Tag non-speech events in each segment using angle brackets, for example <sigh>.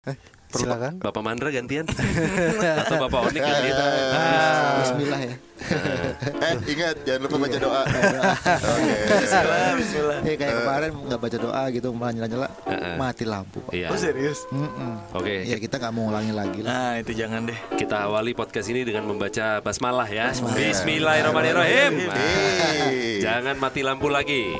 Eh, Perlu silakan. Bapak Mandra gantian <laughs> atau Bapak Onik gantian. Ah, Bismillah ya. Eh ingat jangan lupa baca doa. Oke. Bismillah, bismillah. Eh kayak kemarin nggak baca doa gitu malah nyala-nyala mati lampu. Pak. Iya. Oh serius? Oke, Ya kita nggak mau ulangi lagi lah. Nah itu jangan deh. kita awali podcast ini dengan membaca basmalah ya. Bismillahirrahmanirrahim. Hei. Jangan mati lampu lagi.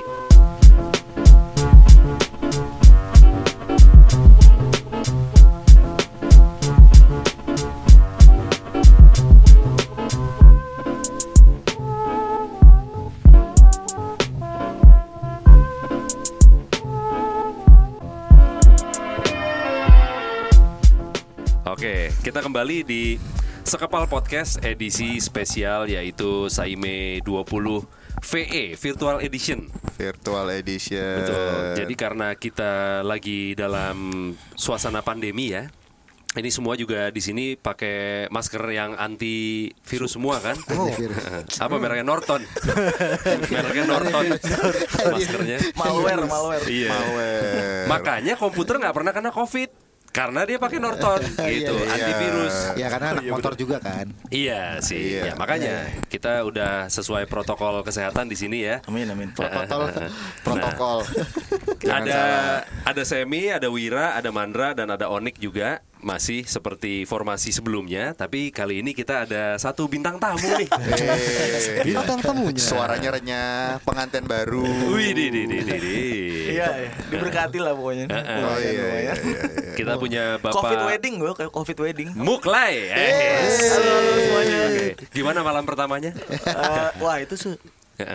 Kita kembali di Sekepal Podcast edisi spesial yaitu Saime 20 VE Virtual Edition. Virtual edition. Betul. Jadi karena kita lagi dalam suasana pandemi ya. Ini semua juga di sini pakai masker yang anti virus semua kan? Antivirus. <laughs> <laughs> Apa mereknya Norton? <laughs> mereknya Norton. Maskernya. Malware, malware. Iya. Malware. Makanya komputer nggak pernah kena COVID karena dia pakai Norton <laughs> gitu, Iya, iya. antivirus. Ya karena anak <laughs> motor juga kan. Iya sih. Iya. Ya, makanya kita udah sesuai protokol kesehatan di sini ya. Amin amin. <laughs> protokol protokol. Jangan ada salah. ada Semi, ada Wira, ada Mandra dan ada Onik juga masih seperti formasi sebelumnya, tapi kali ini kita ada satu bintang tamu nih. <laughs> Eh, Bintang tamunya. Suaranya renyah, pengantin baru. Wih, di, di, di, di, di. Iya, iya. diberkati lah pokoknya. Oh iya, iya, iya, iya. Kita punya Bapak Covid wedding gue kayak Covid wedding. Muklai. Eh, Halo semuanya. Oke. Gimana malam pertamanya? Eh, wah itu su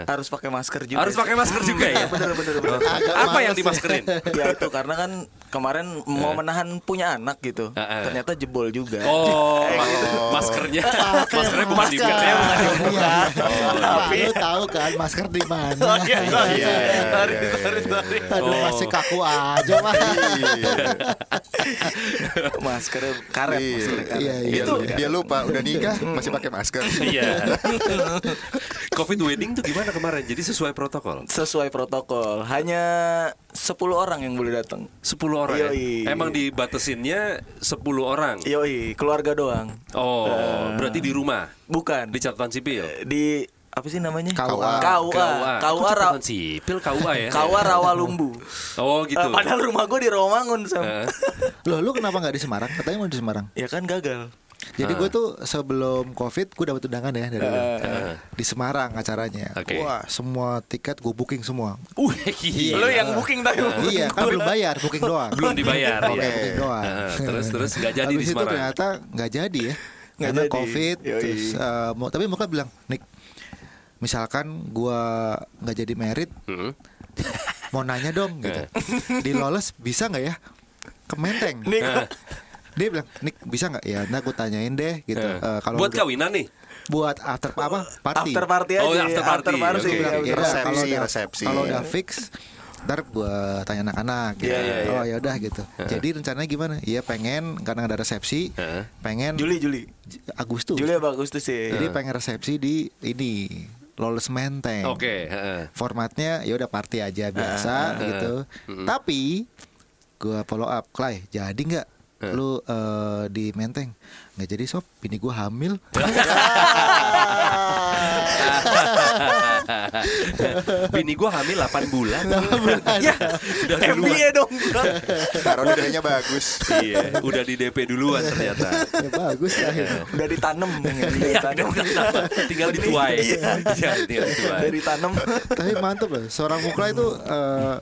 harus pakai masker juga. Harus pakai masker juga ya? <laughs> bener bener bener. Apa yang dimaskerin? <laughs> ya itu karena kan kemarin mau menahan punya anak gitu. Ternyata jebol juga. Oh, ma- <laughs> maskernya, maskernya bukan di Maskernya bukan dibuka. Tapi lu tahu kan masker di mana? Oh iya, sorry. Iya, iya, Sorry, iya, iya. Aduh Oh. masih kaku aja mah. Iya. Maskernya karet, Iya. maskernya karet. Iya iya. Itu dia lupa udah nikah masih pakai masker. Iya. Covid wedding tuh gimana kemarin? Jadi sesuai protokol. Sesuai protokol. Hanya 10 orang yang boleh datang. 10 orang ya? Yoi. Emang dibatasinnya 10 orang. Yoi, keluarga doang. Oh, Eh. berarti di rumah, Bukan. di catatan sipil. di apa sih namanya? KUA. KUA. KUA, Ra- sipil KUA ya? KUA Rawalumbu. Oh gitu. Eh, padahal rumah gue di Romangun Sam. Eh, Loh lu kenapa nggak di Semarang? Katanya mau di Semarang. Ya kan gagal. Jadi gue tuh sebelum covid gue dapat undangan ya dari lu. eh. di Semarang acaranya. Oke. Wah semua tiket gue booking semua. Uh, gila. <laughs> Lu yang booking tadi. iya kan belum bayar booking doang. belum dibayar Oke, ya. booking doang. Eh, terus terus nggak jadi Habis di itu Semarang. ternyata nggak jadi ya. Nggak Karena jadi. covid. Yoi. Terus eh, mau tapi muka bilang, Nick, misalkan gua nggak jadi merit, Hmm. <laughs> mau nanya dong gitu. Di lolos bisa nggak ya? Ke Menteng. Nih, Eh, Dia bilang, Nick bisa nggak? Ya, nah gue tanyain deh gitu. eh. Eh, kalau Buat udah- kawinan nih. buat after apa? Party. after party aja. Oh, after party. party. Oke. iya, Iya, bener. Resepsi, kalau udah, resepsi. Kalau udah fix, ntar gua tanya anak-anak gitu. Iya, iya, iya. Oh ya udah gitu. Jadi rencananya gimana? Iya pengen karena ada resepsi, Heeh. pengen Juli Juli. Agustus. Juli apa Agustus sih? Jadi pengen resepsi di ini Lolos Menteng. Oke. heeh. Formatnya ya udah party aja biasa gitu. Tapi gua follow up, Clay, jadi nggak lu eh, di Menteng? Nggak jadi sob, bini gua hamil. <laughs> Bini gua hamil 8 bulan. <laughs> Ya, Udah duluan. MBA dong. Taruh lidahnya bagus. Iya, udah di DP duluan ternyata. ya bagus lah. ya. Udah ditanam. Ditanam. tinggal dituai. Iya, tinggal dituai. Dari tanam. Tapi mantep loh. Seorang mukla itu eh,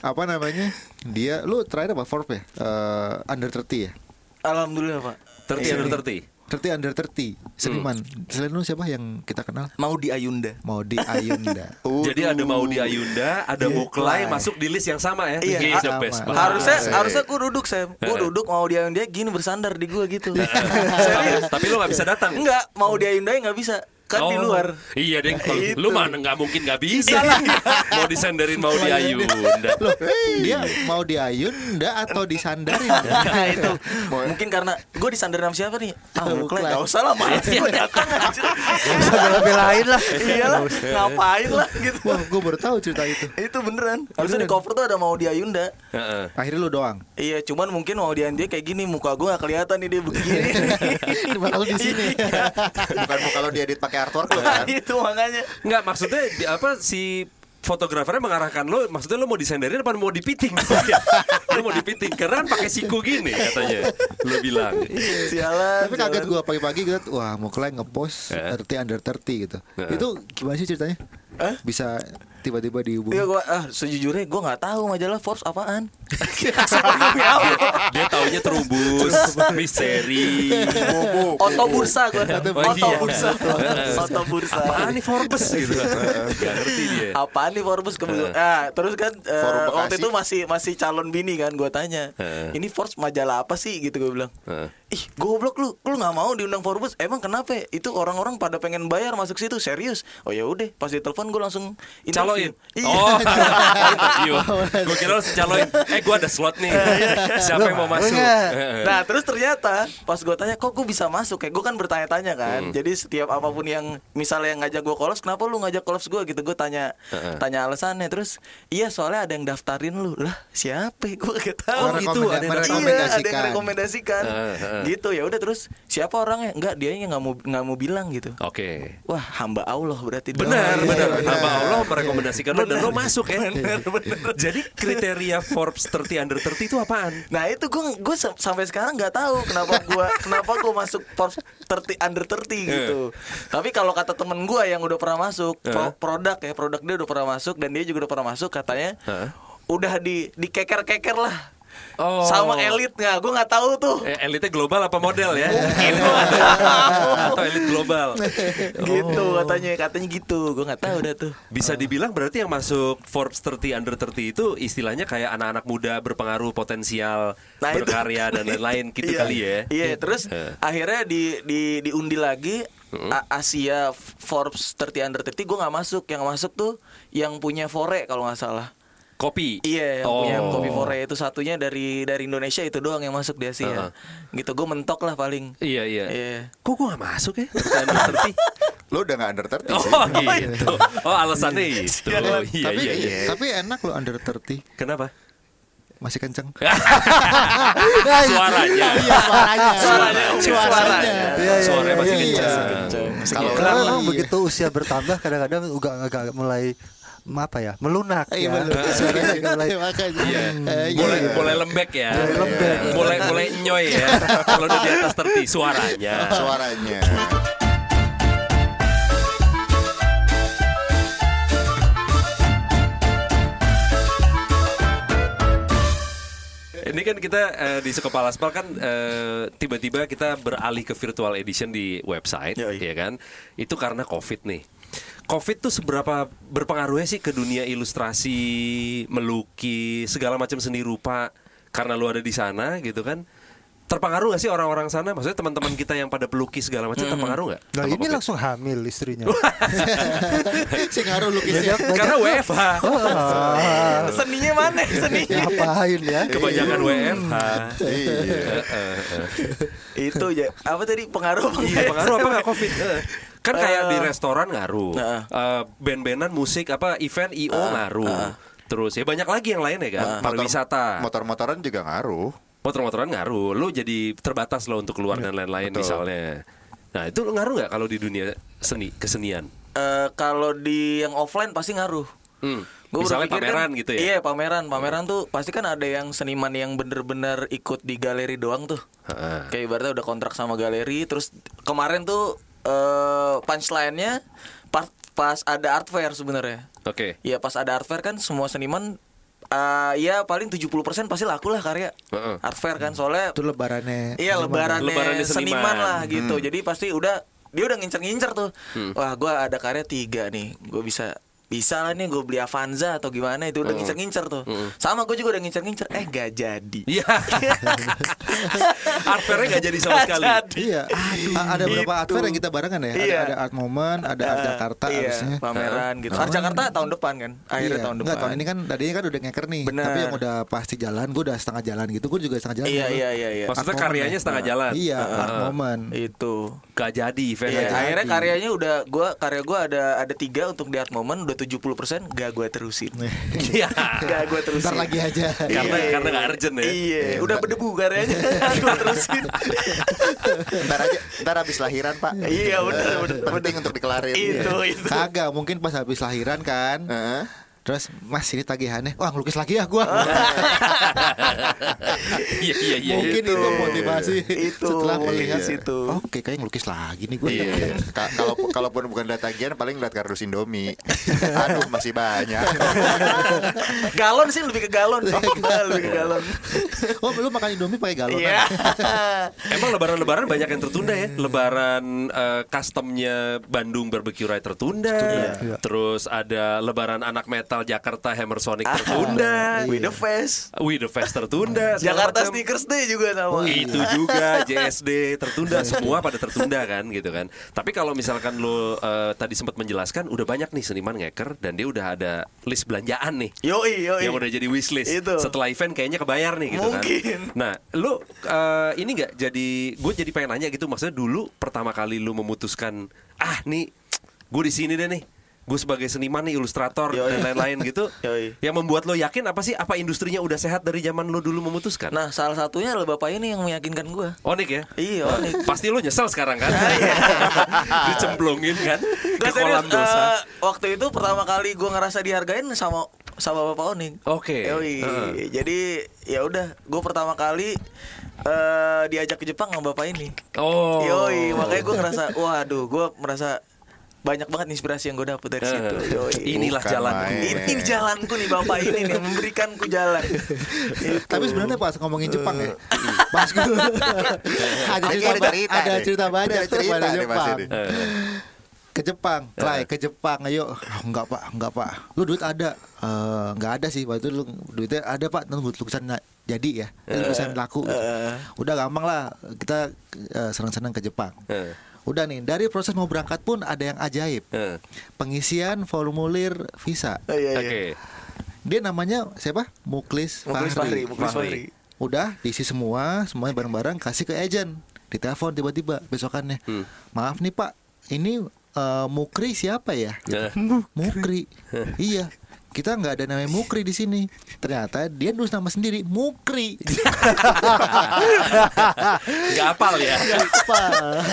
apa namanya? Dia lu terakhir apa Forbes ya? Eh, under 30 ya? Alhamdulillah Pak. 30 under 30. 30 under 30 seniman. Selain lu siapa yang kita kenal? Mau di Ayunda. Mau di Ayunda. <laughs> Jadi ada Maudi Ayunda, ada Iya. Muklai masuk di list yang sama ya. Iya. Iya, the Sama. best. Harusnya Asik. harusnya gue duduk Sam. Gue duduk mau di Ayunda gini bersandar di gue gitu. Serius? <laughs> Tapi lo gak bisa datang. Enggak, mau di Ayunda nggak bisa. Kan di Oh. luar. Iya deh, kalau Itu. lu mana nggak mungkin nggak bisa lah. <laughs> mau disenderin mau diayunda. Loh, dia mau diayun ndak atau disandarin? <laughs> Nah itu mungkin karena gue disandarin sama siapa nih? Ah, Muklah, Muklah. gak usah lah, malas gue datang bela-belain lah. Iyalah, ngapain lah gitu. Wah, gue baru tahu cerita itu. itu beneran. Harusnya di cover tuh ada mau di Ayunda. Heeh. Akhirnya lu doang. Iya, cuman mungkin mau di dia kayak gini, muka gue gak kelihatan nih dia begini. <laughs> Lu di sini. Bukan mau kalau diedit pakai artwork lo <laughs> kan. itu makanya. Nggak maksudnya di- apa si fotografernya mengarahkan lo maksudnya lo mau disenderin apa mau dipiting <laughs> lo mau dipiting karena kan pakai siku gini katanya lo bilang <laughs> Sialan. Tapi kaget gue pagi-pagi gue wah mau klien ngepost Eh. 30 under 30 gitu. Eh. Itu gimana sih ceritanya? Eh? Bisa tiba-tiba dihubungi. Iya gua ah sejujurnya gua nggak tahu majalah Forbes apaan. <laughs> Demi apa? dia taunya terubus misteri Oto bursa gua. Oh, Oto iya. bursa. Oto bursa. apaan nih Forbes gitu nggak ngerti dia Apaan nih Forbes kebetulan? Ah, terus kan Bekasi. waktu itu masih masih calon bini kan gua tanya. Ini Forbes majalah apa sih gitu gua bilang. Ih, goblok lu. Lu nggak mau diundang Forbes? Emang kenapa? Itu orang-orang pada pengen bayar masuk situ. Serius. Oh ya udah, pas ditelepon gua langsung caloin? Interview. Iya. oh. <laughs> Interview gue kira lo caloin eh gue ada slot nih. <laughs> Siapa yang mau masuk. Nah terus ternyata pas gue tanya kok gue bisa masuk kayak gue kan bertanya-tanya kan. Hmm. jadi setiap apa pun yang misalnya yang ngajak gue kolos kenapa lu ngajak kolos gue gitu. Gue tanya Heeh. tanya alasannya. Terus iya soalnya ada yang daftarin lu. Lah siapa? Gue gak tahu Oh, rekomenda- ada yang merekomendasikan. iya, ada yang rekomendasikan. Heeh, gitu ya udah terus siapa orangnya nggak dia nggak mau nggak mau bilang gitu oke wah hamba Allah berarti. Benar, Oh, iya, benar. iya. Hamba Allah merekomendasikan lo dan lo masuk ya. Benar, benar. Jadi kriteria Forbes 30 under 30 itu apaan? Nah itu gue gue sampai sekarang nggak tahu kenapa gue <laughs> kenapa gue masuk Forbes 30 under 30 gitu. Tapi kalau kata temen gue yang udah pernah masuk pro- produk ya produk dia udah pernah masuk dan dia juga udah pernah masuk katanya udah di dikeker-keker lah Oh. sama elit nggak gue nggak tahu tuh. Eh, elitnya global apa model ya? Mungkin Atau elit global. <laughs> gitu Oh. katanya katanya gitu gue nggak tahu dah tuh. Bisa dibilang berarti yang masuk Forbes 30 under 30 itu istilahnya kayak anak-anak muda berpengaruh potensial Nah, itu. berkarya dan <laughs> lain-lain gitu Iya, kali ya. Iya, terus Eh. akhirnya di di diundi lagi A- Asia Forbes 30 under 30 gue nggak masuk. Yang masuk tuh yang punya Fore kalau nggak salah. Kopi. Iya, yang Oh. punya kopi Fore itu satunya dari dari Indonesia itu doang yang masuk di Asia. Gitu, gue mentok lah paling. Iya, iya. Iya. Kok gua gak masuk ya? Under 30? Lo udah gak under 30 sih. Oh gitu. Oh alasannya itu. Sialan. Iya, tapi iya, iya. tapi enak lo under 30 Kenapa? masih kenceng. <laughs> Suaranya. Iya suaranya. Suaranya, Suaranya. Iya, iya, Suaranya masih iya, iya. kencang. Kalau Karena Iya. memang begitu usia bertambah kadang-kadang agak agak mulai apa ya melunak Iya ya. Suaranya <laughs> mulai makanya. Iya. Eh, iya. Mulai mulai lembek ya. Lembek. Mulai mulai nyoy ya. <laughs> Kalau udah di atas 30 suaranya. suaranya. Ini kan kita eh, di Sekepala Aspal kan eh, tiba-tiba kita beralih ke virtual edition di website, Yoi. ya kan? Itu karena COVID nih. COVID tuh seberapa berpengaruhnya sih ke dunia ilustrasi, melukis, segala macam seni rupa karena lu ada di sana gitu kan? Terpengaruh gak sih orang-orang sana? Maksudnya teman-teman kita yang pada pelukis segala macam terpengaruh nggak? Nah ini COVID? langsung hamil istrinya. <laughs> si ngaruh lukisnya. Karena WFH. Ah, Seninya mana? <laughs> Seninya. ngapain ya? Kebanyakan WFH. Iya. itu ya. Apa tadi pengaruh? Iya, pengaruh apa nggak covid? Kan kayak di Eh. restoran ngaruh, Heeh. Eh, band-bandan musik apa event IO ngaruh, terus ya banyak lagi yang lain ya kan, pariwisata, Motor-motoran juga ngaruh. motor-motoran ngaruh, lu jadi terbatas lo untuk keluar dan lain-lain betul. misalnya. Nah itu ngaruh nggak kalau di dunia seni kesenian? Eh, kalau di yang offline pasti ngaruh. Hmm. Gua Misalnya berpikir pameran kan- gitu ya? Iya pameran, pameran tuh pasti kan ada yang seniman yang bener-bener ikut di galeri doang tuh. Heeh. Kayak ibaratnya udah kontrak sama galeri, terus kemarin tuh eh punchline-nya pas pas ada art fair sebenarnya. Oke. Iya pas ada art fair kan semua seniman eh ya paling 70% pasti laku lah karya Heeh. art fair kan soalnya Itu lebarannya. Iya lebarannya, Lebarannya seniman. seniman. lah gitu. Jadi pasti udah dia udah ngincer-ngincer tuh. Wah, gua ada karya tiga nih. Gue bisa bisa lah nih gue beli Avanza atau gimana itu udah ngincer-ngincer tuh. Sama gue juga udah ngincer-ngincer. Eh gak jadi. Iya. <laughs> Art fair-nya nggak jadi sama Nggak sekali. jadi. Iya, A- ada beberapa art Itu. fair yang kita barengan ya. Ada, Iya. ada art moment, ada art Jakarta iya, harusnya. pameran gitu. Art Jakarta tahun depan kan. Akhirnya Iya. tahun depan. Enggak, tahun ini kan tadinya kan udah ngeker nih. Bener. Tapi yang udah pasti jalan, gue udah setengah jalan gitu. Gue juga setengah jalan. Iya gitu. iya iya iya. Maksudnya Art karyanya ya. setengah jalan. Iya, art moment. Itu. Gak jadi event Iya, akhirnya karyanya udah gua karya gua ada ada tiga untuk di art moment udah 70% gak gua terusin. Iya. gak gua terusin. Ntar lagi aja. Karena karena nggak urgent ya. Iya, udah berdebu karyanya. <laughs> gua terusin. Ntar aja, ntar habis lahiran pak. Iya, bener, bener. Penting untuk dikelarin. itu itu. Kagak, mungkin pas habis lahiran kan. Heeh. Terus Mas ini tagihannya Wah ngelukis lagi ya gua <laughs> Iya iya iya. Mungkin Itu. itu, motivasi Itu, Setelah melihat, itu. Oke kayaknya ngelukis lagi nih gue Iya. Ka- Kalau kalaupun bukan lihat tagihan paling lihat kardus Indomie. <laughs> Aduh masih banyak. <laughs> galon sih lebih ke galon sih. lebih ke galon. Oh lu makan Indomie pakai galon Iya. Emang lebaran-lebaran banyak yang tertunda ya. Lebaran eh, customnya Bandung Barbecue Ride tertunda. Iya. Terus ada lebaran anak metal Jakarta Hammer Sonic Ah, tertunda. With the face. We the Fest tertunda. Jakarta macam. Sneakers Day juga sama. Itu juga JSD tertunda semua pada tertunda kan gitu kan. Tapi kalau misalkan lo eh, tadi sempat menjelaskan udah banyak nih seniman ngeker dan dia udah ada list belanjaan nih. Yoi, yoi. Yang udah jadi wishlist Itu. Setelah event kayaknya kebayar nih gitu Mungkin. kan Nah lu eh, ini nggak jadi Gue jadi pengen nanya gitu Maksudnya dulu pertama kali lu memutuskan Ah nih gue di sini deh nih Gue sebagai seniman nih ilustrator Yoi. dan lain-lain <laughs> gitu Yoi. Yang membuat lo yakin apa sih Apa industrinya udah sehat dari zaman lo dulu memutuskan Nah, salah satunya adalah bapak ini yang meyakinkan gua. Onik ya Iya, Onik. <laughs> Pasti lo nyesel sekarang kan Iya. <laughs> Dicemplungin kan Ke serius, kolam dosa eh, waktu itu pertama kali gue ngerasa dihargain sama sama Bapak Oning. Oke. Yoi. Heeh. Jadi ya udah, gue pertama kali eh diajak ke Jepang sama Bapak ini. Oh Yoi, makanya gue ngerasa, waduh, gue merasa banyak banget inspirasi yang gue dapet dari situ. Eh, <laughs> Yoi. Inilah Bukan jalan main. Ini, ini jalanku nih Bapak. Ini nih memberikanku jalan. <laughs> Itu. Tapi sebenarnya pas ngomongin Jepang ya <laughs> Pas gue Ada cerita, ada cerita ada cerita banyak Ada tuh cerita pada Jepang. Ini. Ke Jepang, Klay, ke Jepang, ayo. Oh, Enggak pak, enggak pak. Lu duit ada. Eh, Enggak ada sih, waktu itu lu duitnya ada pak. Nunggu lukisan jadi ya. Lukisan laku Udah gampang lah. Kita eh, senang-senang ke Jepang. Eh. Udah nih, dari proses mau berangkat pun ada yang ajaib Eh. Pengisian formulir visa Oh, iya, iya. Oke Dia namanya siapa? Muklis, Muklis Fahri, Muklis Fahri. Fahri. Udah diisi semua, semuanya bareng-bareng kasih ke agent. Ditelepon tiba-tiba besokannya. Hmm. Maaf nih Pak, ini eh, Mukri siapa ya? Eh. Mukri. iya. Kita nggak ada namanya Mukri di sini. Ternyata dia nulis nama sendiri Mukri. Gak apal ya Apa?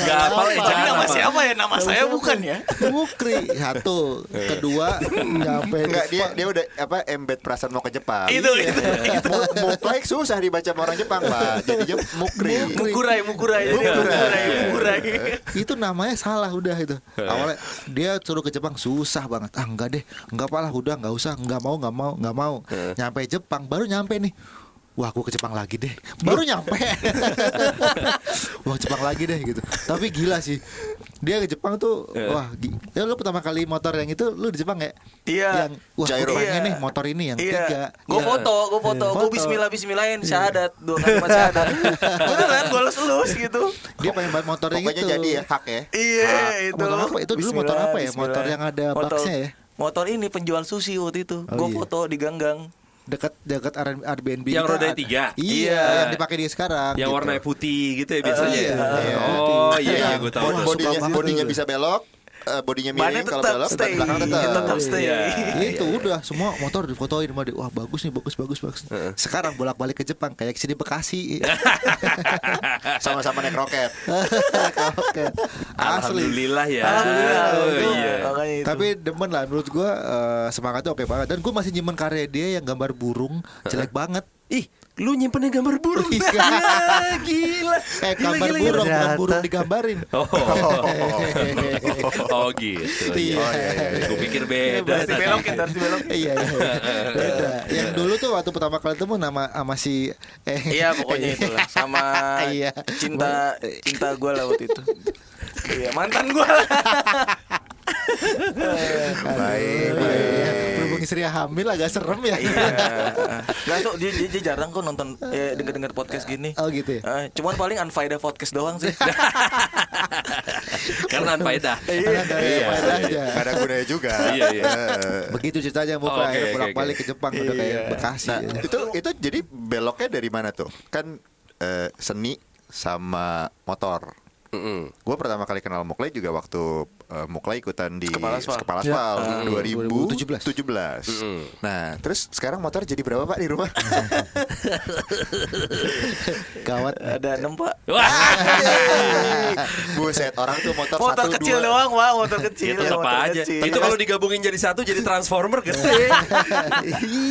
Gak apal Tapi ejaan nama apa. siapa ya? Nama saya bukan ya. Mukri. Satu. Kedua nyampe Enggak dia dia udah apa embed perasaan mau ke Jepang. Itu itu. itu. Mu- Muklaik susah dibaca sama orang Jepang, Pak. Jadinya mukri. Mukurai, mukurai, jadi Mukurai. mukurai, itu namanya salah udah itu awalnya dia suruh ke Jepang susah banget ah enggak deh enggak apalah udah nggak usah nggak mau nggak mau nggak mau nyampe Jepang baru nyampe nih Wah, aku ke Jepang lagi deh. Baru nyampe. <laughs> wah, Jepang lagi deh gitu. Tapi gila sih. Dia ke Jepang tuh, wah, gi- ya lu pertama kali motor yang itu lu di Jepang ya? Iya. Yang wah, gue pengen Iya. nih motor ini yang ketiga. Iya. Gue Iya. foto, gue foto, gue Foto. bismillah bismillahin syahadat dua kalimat syahadat. <laughs> Beneran gue lulus lulus gitu. Dia pengen banget motor yang Pokoknya itu. jadi ya hak ya. Iya itu. Motor apa? Itu dulu motor apa ya? Motor yang ada boxnya ya? Motor ini penjual sushi waktu itu. Oh, gue iya. foto di ganggang. dekat dekat Airbnb Yang ada- tiga? Iya, Iya. yang dipakai dia sekarang Yang gitu. warnanya putih gitu ya biasanya iya, ya? iya. Oh iya iya Yang gue tahu bodinya bodinya bisa belok, eh, bodinya Bannya miring kalau belok, stay. belakang tetap. Tetap stay. Iya. itu udah semua motor difotoin sama dia wah bagus nih bagus bagus bagus sekarang bolak balik ke Jepang kayak sini Bekasi <laughs> Sama-sama naik roket. Oke. asli Alhamdulillah ya. Alhamdulillah. Oh, itu. iya. Makanya itu. tapi demen lah menurut gua eh, semangatnya oke banget dan gua masih nyimpen karya dia yang gambar burung jelek banget Ih, lu nyimpen yang gambar burung. <laughs> Iya. <laughs> Ya, gila. eh Gila, gambar gila, burung gila. bukan burung digambarin Oh. <laughs> oh gitu. Iya. Gue pikir beda. Harus dibelokin, harus dibelokin. iya iya beda yang dulu tuh waktu pertama kali ketemu nama sama si eh Iya pokoknya itulah sama Iya. cinta cinta gue lah waktu itu. Iya mantan gue lah. Baik, Iya, baik. Berhubung istri hamil agak serem ya. Nggak so, dia, dia, dia jarang kok nonton eh, denger-denger podcast gini. Oh gitu ya. Eh, cuman paling unfaedah podcast doang sih. <laughs> Karena faedah. Karena ada faedahnya. Gak ada gunanya juga. Iya, iya. Eh, Begitu ceritanya mau Oh, oke, bolak-balik oke. ke Jepang udah kayak Bekasi. Nah, ya. itu itu jadi beloknya dari mana tuh? Kan eh, seni sama motor. Mm-mm. Gue pertama kali kenal Muklai juga waktu eh, Muklai ikutan di Kepala Aspal. Kepala Ya. Aspal Hmm, 2017. 2017. Nah, terus sekarang motor jadi berapa Pak di rumah? <laughs> Gawat. Ada enam pak. <laughs> Wah, Buset, orang tuh motor, Motor satu, kecil dua. doang pak, motor kecil. ya tetap motor aja. kecil. Itu kalau digabungin jadi satu jadi transformer gede.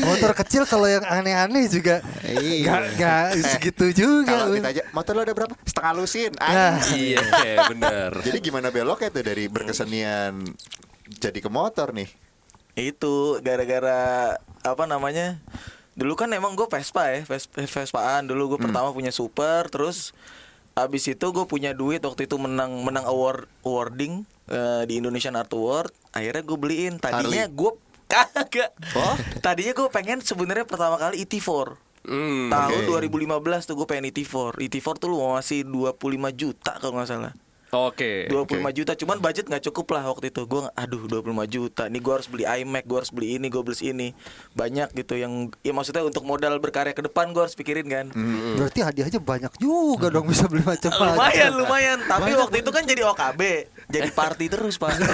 Motor kecil kalau yang aneh-aneh juga Iya. nggak nggak segitu juga. Kalau kita aja, motor lo ada berapa? Setengah lusin. Nah. Iya, bener. Jadi gimana beloknya tuh dari berkesenian jadi ke motor nih? Itu gara-gara apa namanya? Dulu kan emang gue Vespa ya, Ves- Vespaan. Dulu Hmm. gue pertama punya super, terus abis itu gue punya duit waktu itu menang menang award awarding eh, di Indonesian Art Award. Akhirnya gue beliin. Tadinya gue <laughs> kagak. Oh? Tadinya gue pengen sebenarnya pertama kali ET4. Hmm, Tahun oke. 2015 tuh gue pengen ET4. ET4 tuh lu masih 25 juta kalau nggak salah. Oke. 25 juta cuman budget nggak cukup lah waktu itu. Gue aduh 25 juta nih gue harus beli iMac gue harus beli ini gue beli ini. Banyak gitu yang ya maksudnya untuk modal berkarya ke depan gue harus pikirin kan. Berarti hadiahnya banyak juga dong bisa beli macam-macam. lumayan lumayan. Tapi waktu itu kan jadi OKB jadi party terus pak. <laughs>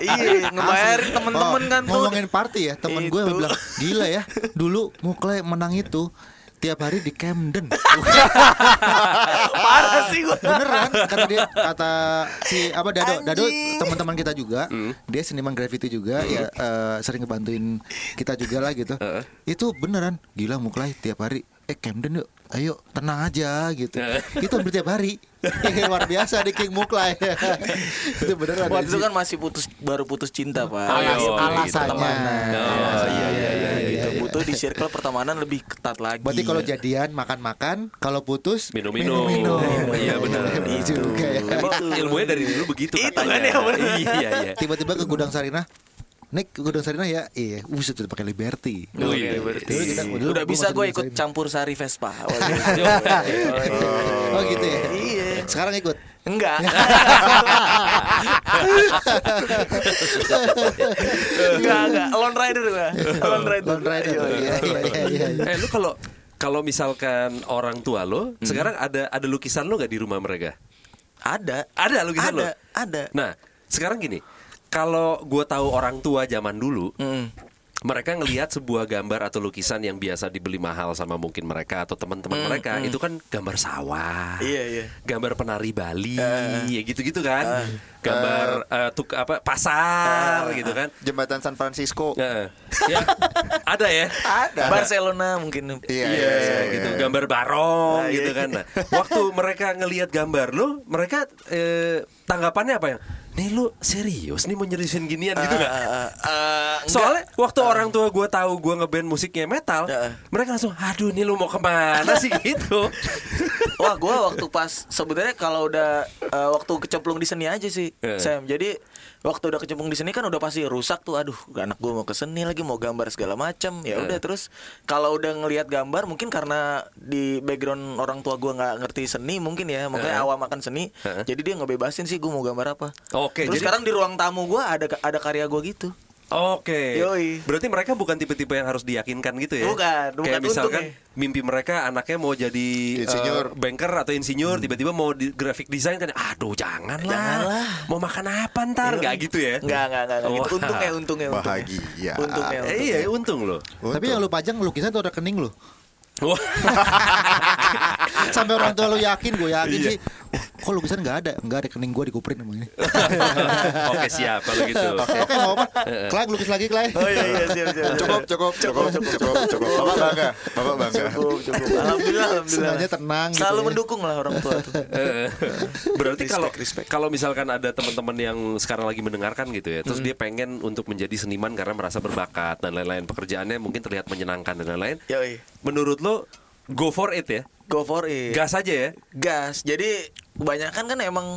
Iya ngebayarin temen-temen Oh, kan tuh. ngomongin party ya temen gue bilang gila ya dulu Muklai menang itu tiap hari di Camden. <laughs> Parah sih gue beneran karena dia kata si apa Dado. Dado Anjing. teman-teman kita juga dia seniman graffiti juga ya eh, sering ngebantuin kita juga lah gitu. Itu beneran gila Muklai tiap hari eh Camden yuk ayo tenang aja gitu <laughs> itu hampir tiap hari <laughs> luar biasa di King Muklai <laughs> itu beneran waktu itu kan masih putus baru putus cinta pak Ayo, Alas- gitu. alasannya Oh, iya, iya, iya, gitu. butuh di circle pertemanan lebih ketat lagi Berarti kalau jadian makan-makan, kalau putus Minum-minum. minum-minum. Iya, benar. Itu juga ya. Emang ilmunya dari dulu begitu Itu kan ya. Iya, iya. Tiba-tiba ke gudang Sarinah. Nick ke gudang Sarinah ya, iya, buset udah pakai Liberty. Oh, iya, Dulu kita- dulu udah bisa gue ikut campur sari Vespa <laughs> Oh gitu ya. Iya. Sekarang ikut. Enggak. <laughs> enggak, enggak. Lone rider gua. Lone rider. Lone Rider. Iya, iya, iya, iya, iya. Eh lu kalau kalau misalkan orang tua lo sekarang ada ada lukisan lo nggak di rumah mereka? Ada. Ada lukisan lo. Ada, ada. Nah sekarang gini, kalau gue tahu orang tua zaman dulu, Hmm. mereka ngelihat sebuah gambar atau lukisan yang biasa dibeli mahal sama mungkin mereka atau teman-teman mereka itu kan gambar sawah, Iya, iya. gambar penari Bali, ya gitu-gitu kan, gambar eh, tuk apa pasar gitu kan. Jembatan San Francisco. Nah, ya, ada ya. Ada. Barcelona mungkin. Iya, Iya, iya, iya, gitu iya. gambar barong Nah, gitu iya. kan. Nah, waktu mereka ngelihat gambar lu, mereka eh, tanggapannya apa ya? Nih lu serius nih mau nyeriusin ginian gitu nggak? Eh, eh, eh, enggak. Soalnya waktu orang tua gue tahu gue ngeband musiknya metal, Heeh. mereka langsung, aduh nih lu mau ke mana sih <laughs> gitu? Wah, gue waktu pas sebenarnya kalau udah eh, waktu kecemplung di seni aja sih, Eh. Sam. Jadi waktu udah kecemplung di seni kan udah pasti rusak tuh. Aduh, anak gue mau ke seni lagi, mau gambar segala macam. Ya udah terus kalau udah ngelihat gambar mungkin karena di background orang tua gue nggak ngerti seni mungkin ya, makanya Eh. awam akan seni. Eh. Jadi dia ngebebasin sih gue mau gambar apa. Oke, terus jadi- sekarang di ruang tamu gue ada ada karya gue gitu. Oke. Yoi. Berarti mereka bukan tipe-tipe yang harus diyakinkan gitu ya? Bukan, bukan Kayak misalkan untungnya. mimpi mereka anaknya mau jadi Insinyur. eh, banker atau insinyur, tiba-tiba mau di graphic design kan, aduh janganlah. Janganlah. Mau makan apa ntar? Nggak gitu ya? Enggak, enggak, enggak, enggak gitu. Wah. Untungnya, untungnya, untungnya. Bahagia. Untungnya, Eh, iya, untung loh. Tapi yang lu pajang lukisan tuh rekening lu. <laughs> Sampai orang tua lu yakin, gue yakin Iya. sih. Kok lukisan nggak ada? Nggak ada rekening gue dikuperin sama ini. <laughs> Oke siap kalau gitu. Oke, nggak apa. Klay lukis lagi, Klay. Oh iya iya siap siap. Cukup, cukup, cukup, cukup, cukup. Bapak bangga, bapak bangga. Cukup, cukup. <laughs> Alhamdulillah, alhamdulillah. Semuanya tenang gitu Selalu ya. mendukung lah orang tua tuh. <laughs> Berarti kalau kalau misalkan ada teman-teman yang sekarang lagi mendengarkan gitu ya, Hmm. terus dia pengen untuk menjadi seniman karena merasa berbakat dan lain-lain, pekerjaannya mungkin terlihat menyenangkan dan lain-lain. Yoi. Menurut lo go for it ya? Go for it. Gas aja ya? Gas. Jadi kebanyakan kan emang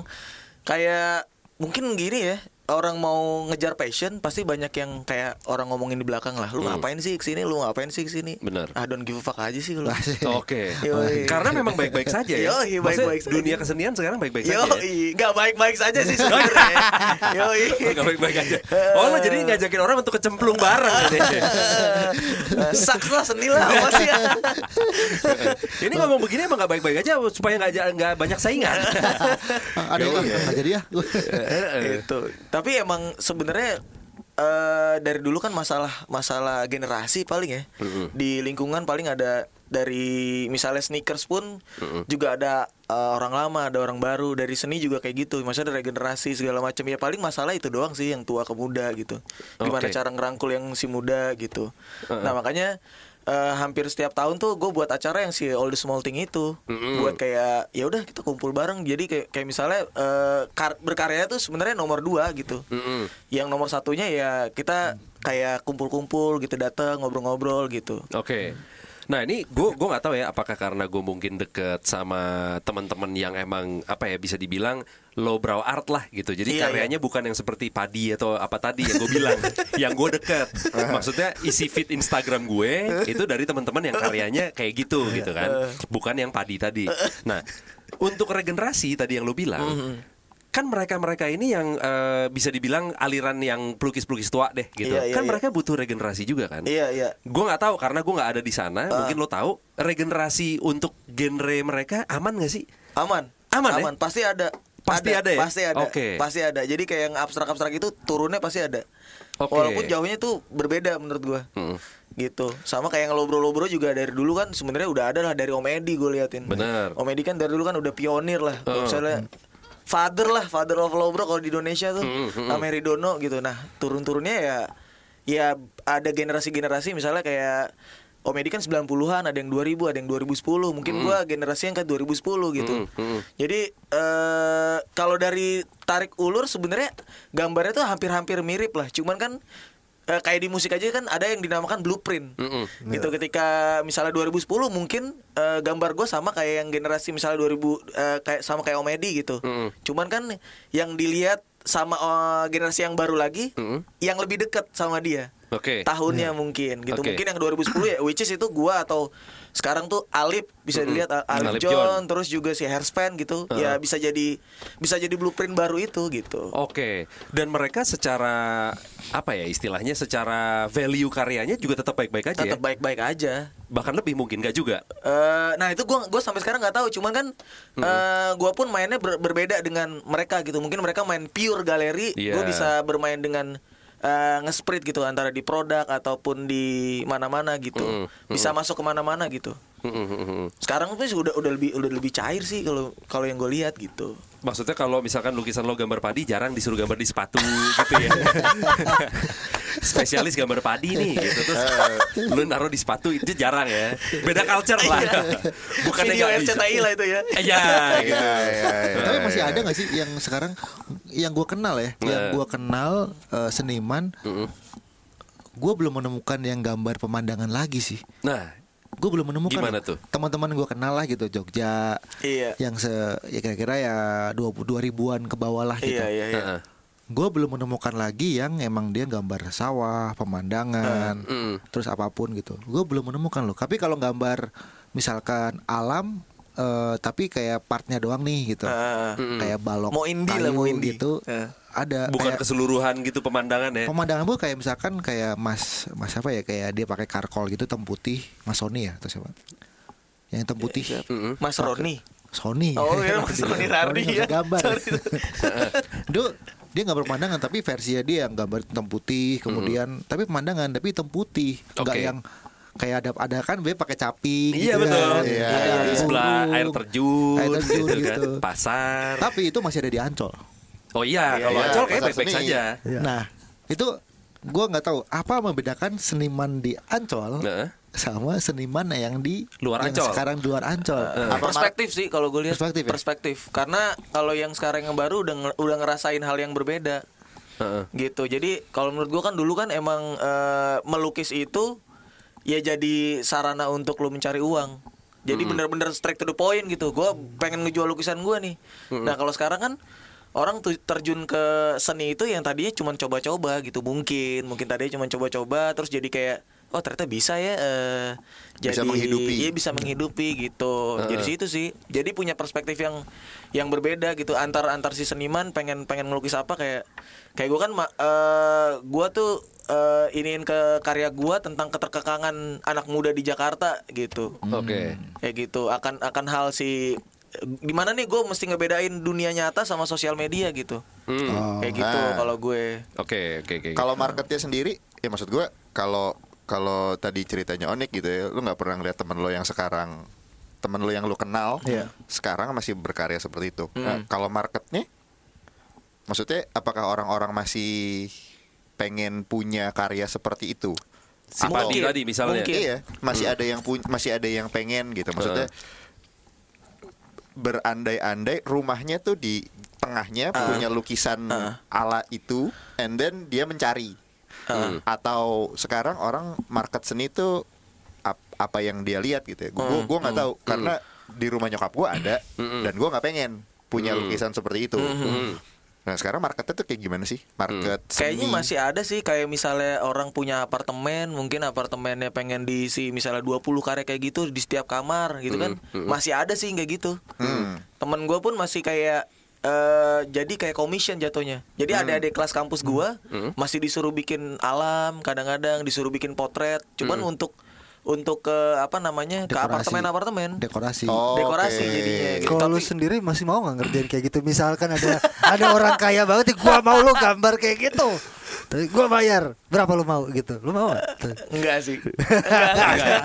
kayak mungkin gini ya. Orang mau ngejar passion pasti banyak yang kayak orang ngomongin di belakang lah. Lu ngapain sih ke sini? Lu ngapain sih ke sini? Bener. Ah don't give a fuck aja sih lu. <laughs> Oke. Yoi. Karena memang baik-baik saja ya. Yoi, baik-baik saja. dunia kesenian sekarang baik-baik saja. Yo, ya? nggak baik-baik saja sih <laughs> sebenarnya. Yo, <laughs> Gak baik-baik aja. Oh lo jadi ngajakin orang untuk kecemplung bareng. Saks lah seni lah apa sih? Ini ngomong begini emang gak baik-baik aja supaya nggak ja- nggak banyak saingan. Ada yang nggak jadi ya itu. Tapi emang sebenarnya eh dari dulu kan masalah masalah generasi paling ya. Di lingkungan paling ada dari misalnya sneakers pun juga ada eh, orang lama, ada orang baru. Dari seni juga kayak gitu. Maksudnya dari generasi segala macam. Ya paling masalah itu doang sih yang tua ke muda gitu. Gimana Oke. cara ngerangkul yang si muda gitu. Nah, makanya eh, hampir setiap tahun tuh gue buat acara yang si all the small thing itu. Buat kayak ya udah kita kumpul bareng. Jadi kayak kayak misalnya eh, kar- berkarya tuh sebenarnya nomor dua gitu. Mm-mm. yang nomor satunya ya kita kayak kumpul-kumpul gitu datang ngobrol-ngobrol gitu. Oke. Nah ini gue gue nggak tahu ya apakah karena gue mungkin deket sama teman-teman yang emang apa ya bisa dibilang lowbrow art lah gitu. Jadi Iya, karyanya bukan yang seperti padi atau apa tadi yang gue bilang, <laughs> yang gue deket. Maksudnya isi feed Instagram gue itu dari teman-teman yang karyanya kayak gitu gitu kan, bukan yang padi tadi. Nah untuk regenerasi tadi yang lo bilang. Kan mereka-mereka ini yang eh, bisa dibilang aliran yang pelukis-pelukis tua deh gitu. Iya, iya, kan iya. mereka butuh regenerasi juga kan. iya iya Gue nggak tahu karena gue nggak ada di sana. Ah. Mungkin lo tahu regenerasi untuk genre mereka aman gak sih? aman Aman, ya? aman pasti ada Pasti ada ya? pasti ada Oke. pasti ada jadi kayak yang abstrak-abstrak itu turunnya pasti ada Oke. walaupun jauhnya tuh berbeda menurut gua Mm. gitu sama kayak yang lobro-lobro juga dari dulu kan sebenarnya udah ada lah dari Om Edi gue liatin Bener. Om Edi kan dari dulu kan udah pionir lah Oh. misalnya father lah father of lobro kalau di Indonesia tuh Mm, mm, mm. sama Ridono gitu nah turun-turunnya ya ya ada generasi-generasi misalnya kayak Om Edi kan 90-an, ada yang 2000, ada yang 2010. Mungkin gua generasi yang ke 2010 gitu. Mm, mm. Jadi eh kalau dari tarik ulur sebenarnya gambarnya tuh hampir-hampir mirip lah. Cuman kan eh, kayak di musik aja kan ada yang dinamakan blueprint. Mm-mm. Gitu ketika misalnya 2010 mungkin eh, gambar gue sama kayak yang generasi misalnya 2000 eh, kayak sama kayak Om Edi gitu. Mm-mm. Cuman kan yang dilihat sama eh, generasi yang baru lagi Mm-mm. yang lebih dekat sama dia Oke. tahunnya mungkin gitu Oke. mungkin yang 2010 ya which is itu gua atau sekarang tuh Alip bisa dilihat Al- Alip Alip John. John, terus juga si Hairspan gitu ya bisa jadi bisa jadi blueprint baru itu gitu Oke. Dan mereka secara apa ya istilahnya secara value karyanya juga tetap baik-baik aja ya. tetap baik-baik aja Bahkan lebih mungkin gak juga. Eh, nah itu gua gua sampai sekarang nggak tahu cuman kan eh, gua pun mainnya ber- berbeda dengan mereka gitu mungkin mereka main pure galeri Iya. gua bisa bermain dengan eh, nge-split gitu antara di produk ataupun di mana-mana gitu Mm, bisa masuk ke mana-mana gitu Mm-mm. Sekarang tuh sih udah udah lebih udah lebih cair sih kalau kalau yang gue lihat gitu Maksudnya kalau misalkan lukisan lo gambar padi jarang disuruh gambar di sepatu <laughs> gitu ya. Spesialis gambar padi nih gitu terus <laughs> lu naruh di sepatu itu jarang ya. Beda culture lah. Bukannya video nggak bisa. RCTI lah itu ya Iya gitu. Iya, iya, iya, Tapi iya, masih iya. ada nggak sih yang sekarang yang gue kenal ya, yang gue kenal eh, seniman, gue belum menemukan yang gambar pemandangan lagi sih. Nah, Gue belum menemukan. Gimana tuh? Teman-teman gue kenal lah gitu Jogja. Iya. Yang se ya kira-kira ya dua dua ribuan ke bawah lah gitu. iya iya iya Heeh. Gue belum menemukan lagi yang emang dia gambar sawah, pemandangan, Mm. terus apa pun gitu. Gue belum menemukan loh. Tapi kalau gambar misalkan alam, eh, tapi kayak partnya doang nih gitu. Mm. Kayak balok Mau indie kayu lah, mau indie. gitu. Eh. Ada bukan kayak keseluruhan gitu pemandangan ya. pemandangan bu kayak misalkan kayak Mas Mas apa ya kayak dia pakai karkol gitu hitam putih Mas Sony ya atau siapa? Yang hitam putih. Mm-mm. Mas Roni Sony. Oh, iya, <laughs> Mas Roni Rardi bisa ya. gambar. <laughs> Duh, dia nggak berpemandangan tapi versinya dia yang gambar hitam putih, kemudian tapi pemandangan tapi hitam putih, nggak Oke. yang kayak ada ada kan dia pakai caping Iya gitu betul. kan. Iya, iya, iya. sebelah air terjun, Air terjun kan. gitu. pasar. Tapi itu masih ada di Ancol. Oh iya, Iya, kalau iya, Ancol kayak baik-baik saja. Iya. Nah, itu gua nggak tahu apa membedakan seniman di Ancol Nah. sama seniman yang di Luar yang Ancol. sekarang di luar Ancol. Apa perspektif sih kalau gue lihat Perspektif ya? karena kalau yang sekarang yang baru udah udah ngerasain hal yang berbeda Heeh. gitu jadi kalau menurut gue kan dulu kan emang eh, melukis itu ya jadi sarana untuk lo mencari uang jadi bener-bener straight to the point gitu gue pengen ngejual lukisan gue nih nah kalau sekarang kan orang tuh terjun ke seni itu yang tadinya cuma coba-coba gitu. Mungkin mungkin tadinya cuma coba-coba terus jadi kayak oh ternyata bisa ya Bisa jadi menghidupi. iya bisa menghidupi gitu. Jadi situ sih. Jadi punya perspektif yang yang berbeda gitu antar antar si seniman pengen pengen ngelukis apa kayak kayak gue kan ma- eh gue tuh eh, iniin ke karya gue tentang keterkekangan anak muda di Jakarta gitu. Oke. kayak gitu. Akan akan hal si gimana nih gue mesti ngebedain dunia nyata sama sosial media gitu Hmm. kayak gitu Ah. kalau gue Oke, oke, oke. Kalau marketnya sendiri, ya maksud gue kalau kalau tadi ceritanya Onik gitu ya, lu nggak pernah ngeliat temen lo yang sekarang temen lo yang lu kenal Iya. sekarang masih berkarya seperti itu. Nah, kalau marketnya, maksudnya apakah orang-orang masih pengen punya karya seperti itu? Si Atau- tadi misalnya. Mungkin. Iya, masih ada yang pun masih ada yang pengen gitu. Maksudnya berandai-andai rumahnya tuh di tengahnya punya lukisan ala itu, and then dia mencari. Atau sekarang orang market seni tuh ap- apa yang dia lihat gitu ya. Gue gua nggak tahu karena di rumah nyokap gue ada dan gue nggak pengen punya lukisan seperti itu. Nah sekarang marketnya tuh kayak gimana sih? Market Kayaknya seni. masih ada sih kayak misalnya orang punya apartemen, mungkin apartemennya pengen diisi misalnya 20 karya kayak gitu di setiap kamar gitu kan. Masih ada sih kayak gitu. Temen gue pun masih kayak eh jadi kayak commission jatuhnya. Jadi adik-adik kelas kampus gua masih disuruh bikin alam, kadang-kadang disuruh bikin potret. Cuman untuk untuk ke apa namanya? ke Dekorasi. apartemen-apartemen. Dekorasi. Oh, Dekorasi oke. jadinya gitu. Kalau lu sendiri masih mau nggak ngerjain kayak gitu? Misalkan ada <laughs> ada orang kaya banget, "Ih, gua mau lu gambar kayak gitu. Gua bayar berapa lu mau gitu? Lu mau? nggak? Tuh. Enggak sih. <laughs> Enggak, enggak.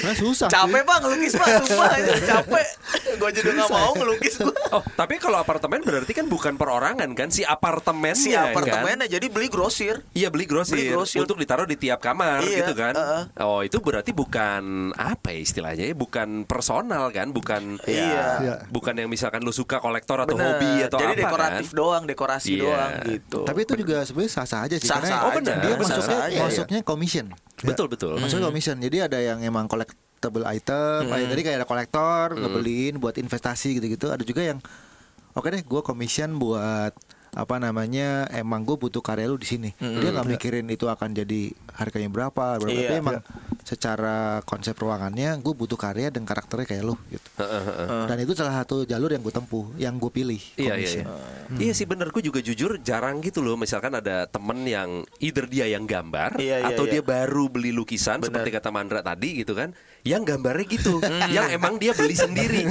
Nah, susah. capek bang ngelukis bang sumpah <laughs> capek gue juga nggak mau ngelukis gue Oh, tapi kalau apartemen berarti kan bukan perorangan kan si apartemennya si kan? apartemennya jadi beli grosir Iya beli grosir, Beli grosir. untuk ditaruh di tiap kamar Iya, gitu kan. Oh, itu berarti bukan apa ya istilahnya ya, bukan personal kan, bukan Iya. Iya. bukan yang misalkan lu suka kolektor atau Bener. hobi atau jadi apa dekoratif kan. doang dekorasi Iya. doang gitu Tapi itu juga sebenarnya sah-sah aja sih Sah-sah karena Oh, benar. dia masuknya aja, iya. masuknya commission. Betul betul. Maksudnya commission. Jadi ada yang emang collectible item, kayak tadi kayak ada kolektor ngebeliin buat investasi gitu-gitu. Ada juga yang oke deh, gue commission buat apa namanya emang gue butuh karya lu di sini. Dia nggak mikirin itu akan jadi harganya berapa berapa. Iya. tapi emang secara konsep ruangannya gue butuh karya dan karakternya kayak lu gitu. Dan itu salah satu jalur yang gue tempuh yang gue pilih Iya iya iya. Iya sih bener. Gue juga jujur jarang gitu loh. Misalkan ada temen yang Either dia yang gambar Iya, iya, Atau iya. dia baru beli lukisan Bener. Seperti kata Mandra tadi gitu kan Yang gambarnya gitu. <laughs> Yang emang dia beli sendiri.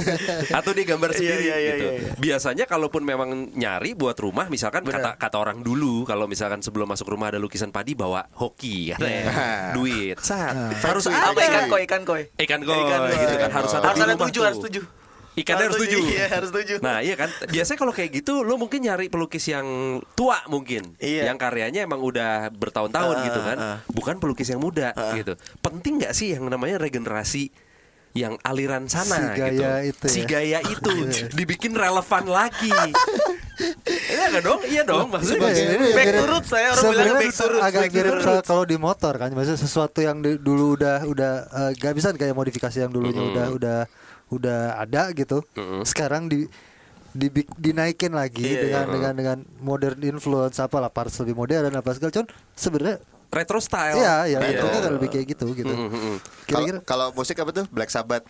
Atau dia gambar Iya, sendiri iya, iya, gitu. iya, iya. Biasanya kalaupun memang nyari buat rumah Misalkan kata, kata orang dulu Kalau misalkan sebelum masuk rumah ada lukisan padi Bawa hoki katanya <laughs> Duit Sat Harus ada apa ikan koi ikan koi? Ikan koi Ikan koi. gitu kan. Harus ada harus ada tujuh tuh. harus tujuh Ikannya harus tujuh. iya harus tujuh Nah iya kan Biasanya kalau kayak gitu Lo mungkin nyari pelukis yang tua mungkin Iya. Yang karyanya emang udah bertahun-tahun Ah, gitu kan ah. Bukan pelukis yang muda gitu Penting nggak sih yang namanya regenerasi yang aliran sana Si gaya gitu itu Si ya. gaya <laughs> itu Dibikin relevan lagi <laughs> Iya kan dong? Iya dong Maksudnya Sebagai- gitu. ini Back to roots, saya orang bilang back to roots, agak mirip kalau di motor kan maksudnya sesuatu yang di- dulu udah udah eh, gak bisa kayak modifikasi yang dulunya udah udah udah ada gitu sekarang di dibi- dinaikin lagi Iya, dengan iya. dengan dengan modern influence apa lah parts lebih modern apa segala cuman sebenarnya Retro style iya ya Iya. itu kan lebih kayak gitu gitu kira-kira Kalau kalau musik apa tuh? Black Sabbath.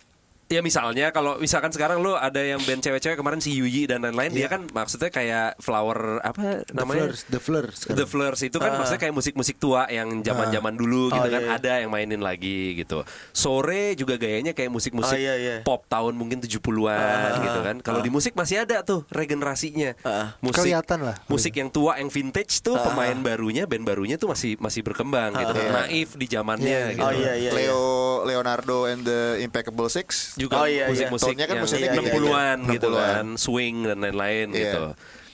Ya misalnya kalau misalkan sekarang lo ada yang band cewek-cewek kemarin si Yuyi dan lain-lain dia kan maksudnya kayak flower apa The namanya The sekarang. The Fleurs itu kan maksudnya kayak musik-musik tua yang zaman-zaman dulu gitu Oh, kan iya, iya. ada yang mainin lagi gitu. Sore juga gayanya kayak musik-musik Oh, iya, iya. pop tahun mungkin 70-an gitu kan. Kalau di musik masih ada tuh regenerasinya. Ah. Musik Kelihatan lah. Musik yang tua yang vintage tuh pemain barunya band barunya tuh masih masih berkembang gitu. Naif di zamannya gitu. oh iya iya iya. Leo Leonardo and the Impeccable Six. Juga Oh, iya, iya. musik-musik kan yang musiknya iya, iya, 60-an iya. gitu 60-an. kan, swing dan lain-lain Iya. gitu.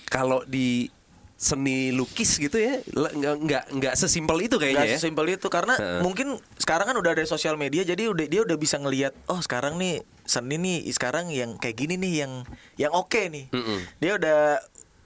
Kalau di seni lukis gitu ya, nggak nggak nggak sesimpel itu kayaknya ya. sesimpel itu karena Heeh. mungkin sekarang kan udah ada sosial media jadi udah dia udah bisa ngelihat oh sekarang nih seni nih sekarang yang kayak gini nih yang yang oke nih. Mm-mm. Dia udah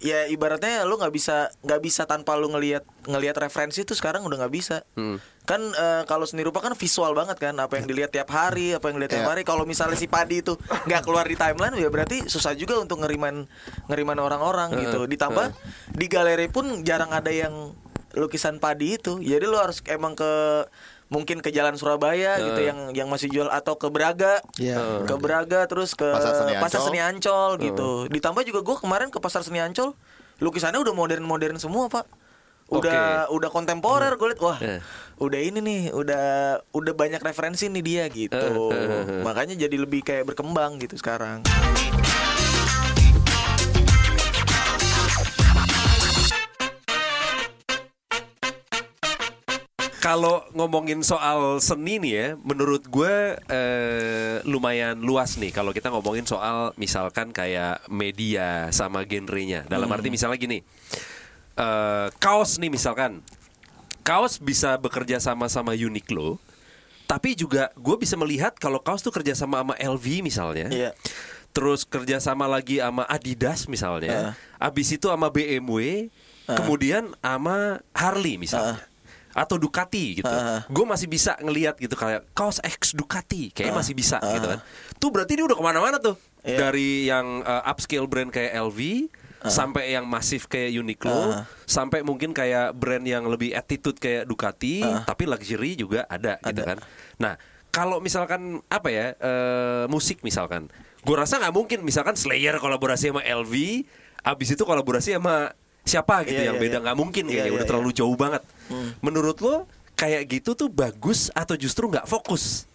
ya ibaratnya lu nggak bisa nggak bisa tanpa lu ngelihat ngelihat referensi itu sekarang udah nggak bisa. Hmm. kan eh, kalau seni rupa kan visual banget kan apa yang dilihat tiap hari apa yang dilihat tiap Iya. hari. Kalau misalnya si padi itu nggak keluar di timeline ya berarti susah juga untuk ngeriman ngeriman orang-orang gitu. Ditambah di galeri pun jarang ada yang lukisan padi itu. Jadi lu harus emang ke mungkin ke Jalan Surabaya gitu yang yang masih jual atau ke Braga Iya. ke Braga terus ke Pasar Seni Pasar Ancol. Seni Ancol gitu. Ditambah juga gue kemarin ke Pasar Seni Ancol, lukisannya udah modern-modern semua pak. Udah udah kontemporer gue liat wah Eh. udah ini nih udah udah banyak referensi nih dia gitu makanya jadi lebih kayak berkembang gitu sekarang Kalau ngomongin soal seni nih ya, menurut gue eh, lumayan luas nih. Kalau kita ngomongin soal misalkan kayak media sama genrenya. Dalam arti misalnya gini, eh, kaos nih misalkan, kaos bisa bekerja sama sama Uniqlo, tapi juga gue bisa melihat kalau kaos tuh kerja sama sama LV misalnya. Iya. Terus kerja sama lagi sama Adidas misalnya. Abis itu sama BMW, Ah. kemudian sama Harley misalnya. Atau Ducati gitu. Ah. Gue masih bisa ngelihat gitu kayak kaos X Ducati, kayaknya masih bisa Ah. gitu kan. Tuh berarti dia udah ke mana-mana tuh. Iya. Dari yang uh, upscale brand kayak LV sampai yang masif kayak Uniqlo, Ah. sampai mungkin kayak brand yang lebih attitude kayak Ducati, Ah. tapi luxury juga ada, gitu kan. Nah, kalau misalkan apa ya eh, musik misalkan, gue rasa nggak mungkin misalkan Slayer kolaborasi sama LV, abis itu kolaborasi sama siapa gitu Iya, yang iya, beda iya. nggak mungkin Iya, kayaknya iya, udah iya. terlalu jauh banget. Menurut lo kayak gitu tuh bagus atau justru nggak fokus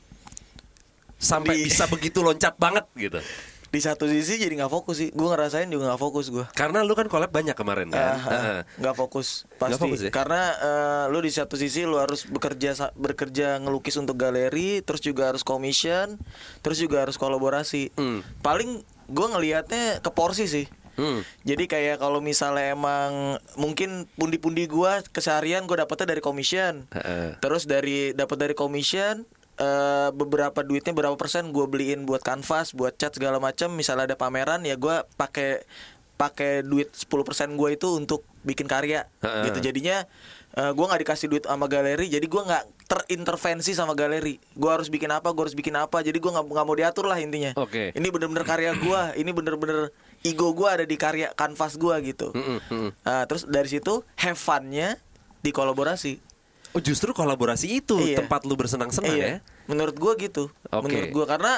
sampai Di- bisa begitu loncat banget gitu? di satu sisi jadi nggak fokus sih gue ngerasain juga nggak fokus gue Karena lu kan collab banyak kemarin kan. Ah, ah, nggak fokus pasti fokus ya? karena eh, lu di satu sisi lu harus bekerja bekerja ngelukis untuk galeri terus juga harus commission terus juga harus kolaborasi Hmm. paling gue ngelihatnya ke porsi sih Hmm. jadi kayak kalau misalnya emang mungkin pundi-pundi gua keseharian gue dapetnya dari commission Heeh. terus dari dapat dari commission eh, beberapa duitnya berapa persen gue beliin buat kanvas buat cat segala macam misalnya ada pameran ya gua pakai pakai duit 10% gue itu untuk bikin karya Heeh. gitu jadinya eh, gua nggak dikasih duit sama galeri jadi gua nggak terintervensi sama galeri gua harus bikin apa gua harus bikin apa jadi gua nggak mau diatur lah intinya Oke. ini bener-bener karya gua ini bener-bener ego gua ada di karya kanvas gua gitu Mm-mm, mm-mm. Nah, terus dari situ have fun-nya dikolaborasi Oh justru kolaborasi itu Iya. tempat lu bersenang-senang Iya. ya? Menurut gua gitu. Oke. Menurut gua karena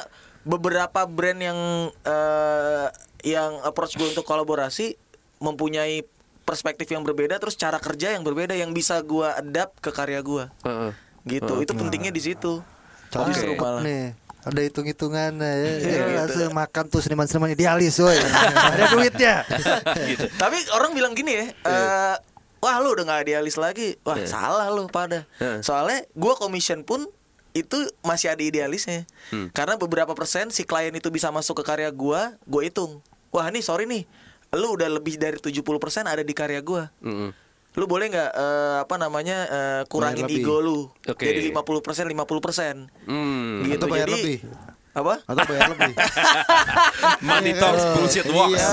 beberapa brand yang eh, yang approach gua untuk kolaborasi mempunyai perspektif yang berbeda terus cara kerja yang berbeda yang bisa gua adapt ke karya gua. Heeh. Gitu. Itu pentingnya di situ. Contoh Justru malah. nih ada hitung-hitungan ya, ya, Iya, gitu. makan tuh seniman-seniman idealis woi <laughs> ada duitnya <laughs> gitu. Tapi orang bilang gini ya, eh, wah lu udah nggak idealis lagi, wah Iya. salah lu pada. Iya. Soalnya gua commission pun itu masih ada idealisnya, Hmm. karena beberapa persen si klien itu bisa masuk ke karya gua, gua hitung. Wah nih sorry nih, lu udah lebih dari 70% ada di karya gua. Mm-mm. Lu boleh nggak eh, apa namanya eh, kurangin Bayar lebih. ego lu, Oke. jadi 50% 50%. Hmm. Gitu Atau bayar jadi lebih. apa? Atau bayar lebih. <laughs> Money talks, bullshit walks. Iya.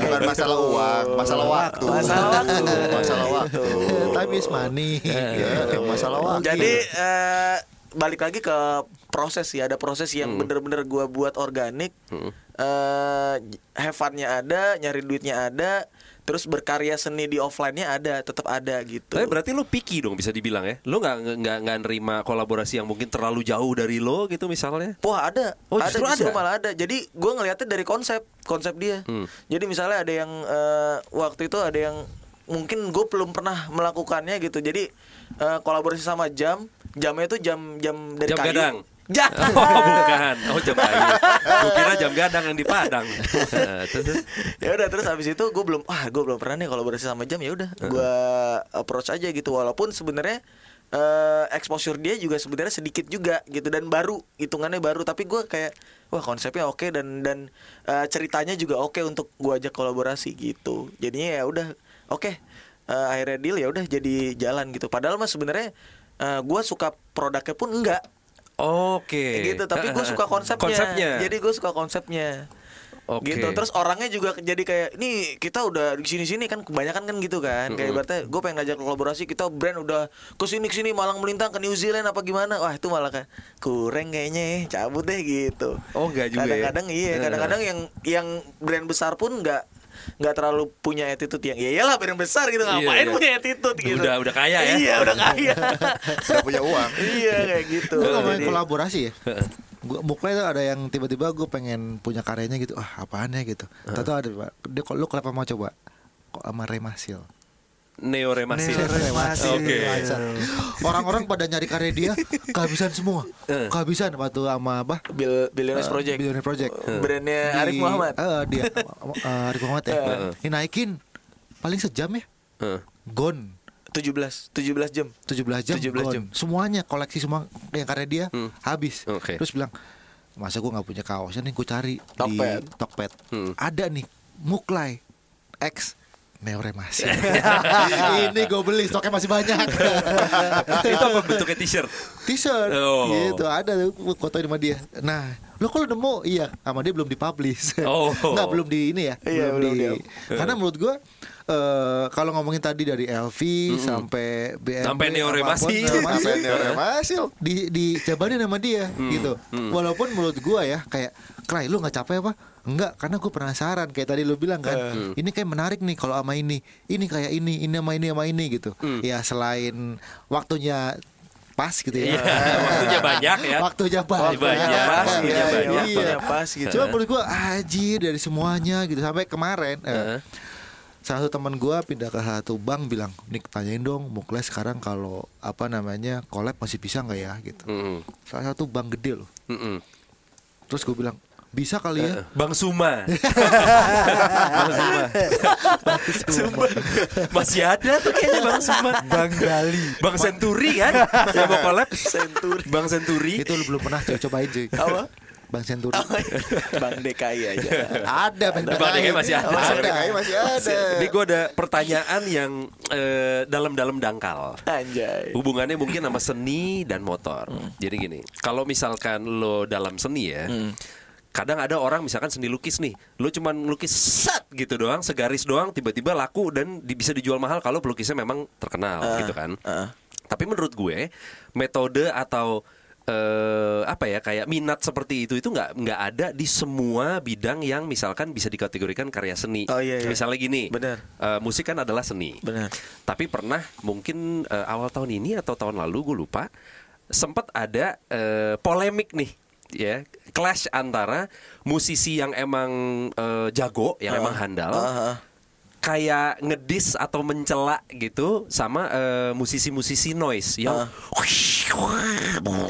Bukan masalah uang, masalah waktu. Masalah waktu. <laughs> masalah waktu. Time is money. Ya, masalah waktu. Jadi eh, balik lagi ke proses ya, ada proses yang Hmm. bener-bener gua buat organik. Eh have fun-nya ada, nyari duitnya ada, terus berkarya seni di offline-nya ada, tetap ada gitu. Tapi berarti lu picky dong bisa dibilang ya. Lu nggak nggak nggak nerima kolaborasi yang mungkin terlalu jauh dari lo gitu misalnya. Wah ada, Oh, ada justru justru ada? malah ada. Jadi gue ngelihatnya dari konsep, konsep dia. Hmm. Jadi misalnya ada yang eh, waktu itu ada yang mungkin gue belum pernah melakukannya gitu. Jadi eh, kolaborasi sama jam, jamnya itu jam jam dari Jam kayu. gadang? Jam. Oh bukan, oh jam kayu. Gue kira jam gadang yang di Padang. <laughs> Terus, terus? ya udah terus habis itu gue belum ah gue belum pernah nih kolaborasi sama jam ya udah gue approach aja gitu walaupun sebenarnya eh exposure dia juga sebenarnya sedikit juga gitu dan baru hitungannya baru tapi gue kayak wah konsepnya oke dan dan eh, ceritanya juga oke untuk gue ajak kolaborasi gitu jadinya ya udah oke Eh, akhirnya deal ya udah jadi jalan gitu padahal mah sebenarnya eh, gue suka produknya pun enggak Oke. gitu tapi gue suka konsepnya, Konsepnya. jadi gue suka konsepnya Oke. Gitu. Terus orangnya juga jadi kayak nih kita udah di sini-sini kan kebanyakan kan gitu kan. Kayak ibaratnya gue pengen ngajak kolaborasi kita brand udah ke sini sini malang melintang ke New Zealand apa gimana. Wah, itu malah kan kurang kayaknya ya. Cabut deh gitu. Oh, enggak juga ya? Kadang-kadang iya, Eh. kadang-kadang yang yang brand besar pun nggak nggak terlalu punya attitude yang ya iyalah brand besar gitu. Iya, ngapain iya. punya attitude gitu. Udah- udah kaya ya? iya udah kaya. <laughs> Udah punya uang. iya kayak gitu. Lu ngomongin kolaborasi ya? Gua Mukla itu ada yang tiba-tiba gue pengen punya karyanya gitu. Ah apaan ya gitu. Tahu ada Pak. Dia kalau lu kenapa mau coba? Kok sama Remasil Neoremasin. Remasil Oke. Orang-orang pada nyari karya dia Kehabisan semua Eh. Kehabisan waktu sama apa Bill Billionaires Eh, Project Billionaire Project brandnya Di- Arif Muhammad eh, dia <laughs> eh, Arif Muhammad ya Dinaikin Paling sejam ya Heeh. Gone 17 17 jam 17 jam, 17 gone. jam. Semuanya koleksi semua yang karya dia Hmm. habis. Oke. Terus bilang, "Masa gua nggak punya kaosnya nih, gue cari Tokped. di Tokped. Hmm. Ada nih, Muklai X Neoremasi. <laughs> Ini gue beli, stoknya masih banyak. <laughs> Itu apa bentuknya t-shirt? T-shirt Oh. gitu ada tuh fotoin sama dia. Nah, lo kalau nemu iya sama dia belum dipublish. Oh. <laughs> Nggak belum di ini ya. Iya, belum di- Karena menurut gua eh kalau ngomongin tadi dari LV sampai BMW Sampai Neoremasi. apa pun, Neoremasi, Sampai Neoremasi. di di jabanin sama dia gitu. Walaupun menurut gua ya kayak Klay lu nggak capek apa? Enggak, karena gue penasaran kayak tadi lu bilang kan. Ini kayak menarik nih kalau sama ini. Ini kayak ini, ini sama ini sama ini gitu. Ya selain waktunya pas gitu ya. Iya, <laughs> waktunya banyak ya. Waktunya banyak. Waktunya pas, Iya, waktunya iya, banyak. iya. Waktunya pas gitu. Cuma menurut gua anjir dari semuanya gitu sampai kemarin eh, Heeh. salah satu teman gua pindah ke satu bank bilang, "Nik tanyain dong Mukles sekarang kalau apa namanya collab masih bisa nggak ya?" gitu. Mm-mm. Salah satu bank gede loh. Mm-mm. Terus gue bilang, "Bisa kali ya?" Bang Suma. <laughs> Bang Suma. Masih ada tuh kayaknya Bang Suma. Bang Gali. Bang Senturi kan? Yang mau collab Senturi. Bang Senturi. Itu lu belum pernah cobain cuy. Apa? Bang Senturi. Bang DKI aja ada Bang Bang DKI masih ada. Bang DKI masih ada. Ini gue ada pertanyaan yang eh, dalam-dalam dangkal. anjay Hubungannya mungkin sama seni dan motor. Jadi gini, kalau misalkan lo dalam seni ya, kadang ada orang misalkan seni lukis nih, lo cuman lukis set gitu doang, segaris doang, tiba-tiba laku dan di- bisa dijual mahal kalau pelukisnya memang terkenal gitu kan. Tapi menurut gue metode atau eh, apa ya kayak minat seperti itu itu nggak nggak ada di semua bidang yang misalkan bisa dikategorikan karya seni. Oh, iya, iya. Misalnya gini, Benar. eh, musik kan adalah seni. Benar. Tapi pernah mungkin eh, awal tahun ini atau tahun lalu gue lupa sempat ada eh, polemik nih ya clash antara musisi yang emang eh, jago yang emang handal Ah, ah. kayak ngedis atau mencela gitu sama eh, musisi-musisi noise yang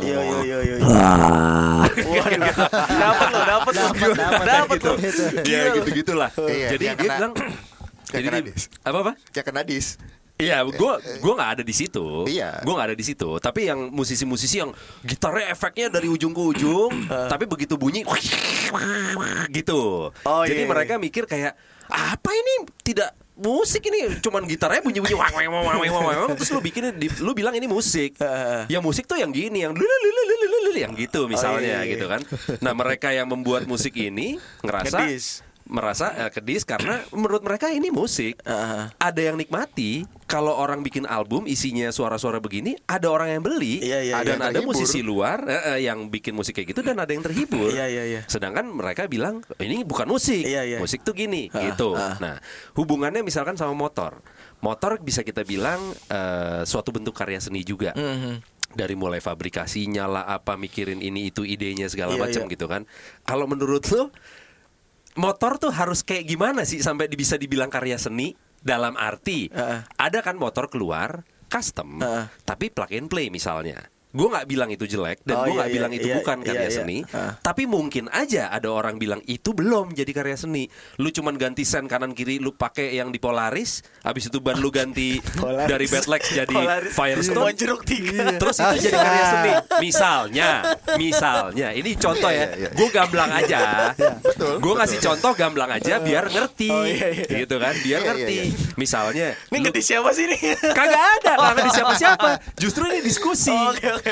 Yo yo yo yo. Waduh, dapat lo, dapat lo, dapat lo. ya gitu-gitulah Iya, jadi yang dia kena- bilang yang <clears throat> jadi dia- dis. apa apa Kayak kena dis. Iya, gue gua nggak ada di situ. Iya. Gue nggak ada di situ. Tapi yang musisi-musisi yang gitarnya efeknya dari ujung ke ujung, tapi begitu bunyi gitu. Oh, Jadi iya, iya. mereka mikir kayak apa ini tidak musik ini cuman gitarnya bunyi-bunyi wang wang wang wang wang wang terus lu bikin di- lu bilang ini musik. yang musik tuh yang gini yang yang gitu misalnya iya, iya. gitu kan. Nah, mereka yang membuat musik ini ngerasa Ngedis. Merasa eh, kedis karena menurut mereka ini musik. Ah. Ada yang nikmati kalau orang bikin album isinya suara-suara begini, ada orang yang beli Iya, iya, dan iya. ada Terhibur. musisi luar eh, eh, yang bikin musik kayak gitu dan ada yang terhibur. Iya, iya, iya. Sedangkan mereka bilang ini bukan musik, Iya, iya. musik tuh gini Ah, gitu. ah. Nah, hubungannya misalkan sama motor, motor bisa kita bilang eh, suatu bentuk karya seni juga. Mhm. Dari mulai fabrikasinya lah apa mikirin ini itu idenya segala Iya, macam iya. gitu kan. Kalau menurut lo motor tuh harus kayak gimana sih sampai bisa dibilang karya seni dalam arti Heeh. ada kan motor keluar custom Heeh. tapi plug and play misalnya gue nggak bilang itu jelek dan Oh, gue iya, nggak iya, bilang itu iya, bukan iya, karya iya. seni Heeh. tapi mungkin aja ada orang bilang itu belum jadi karya seni lu cuman ganti sen kanan kiri lu pakai yang di Polaris habis itu ban lu ganti <laughs> dari Bedlex jadi Polaris. Firestone jeruk tiga. Terus itu jadi <laughs> karya seni. Misalnya, misalnya, ini contoh ya. Iya, iya, iya. Gue gamblang aja. <laughs> Gue ngasih contoh gamblang aja biar ngerti, Oh, iya, iya. gitu kan? Biar Iya, ngerti. iya, Misalnya, Ini ngerti siapa sih ini? kagak ada, nggak ngerti siapa-siapa. Justru ini diskusi.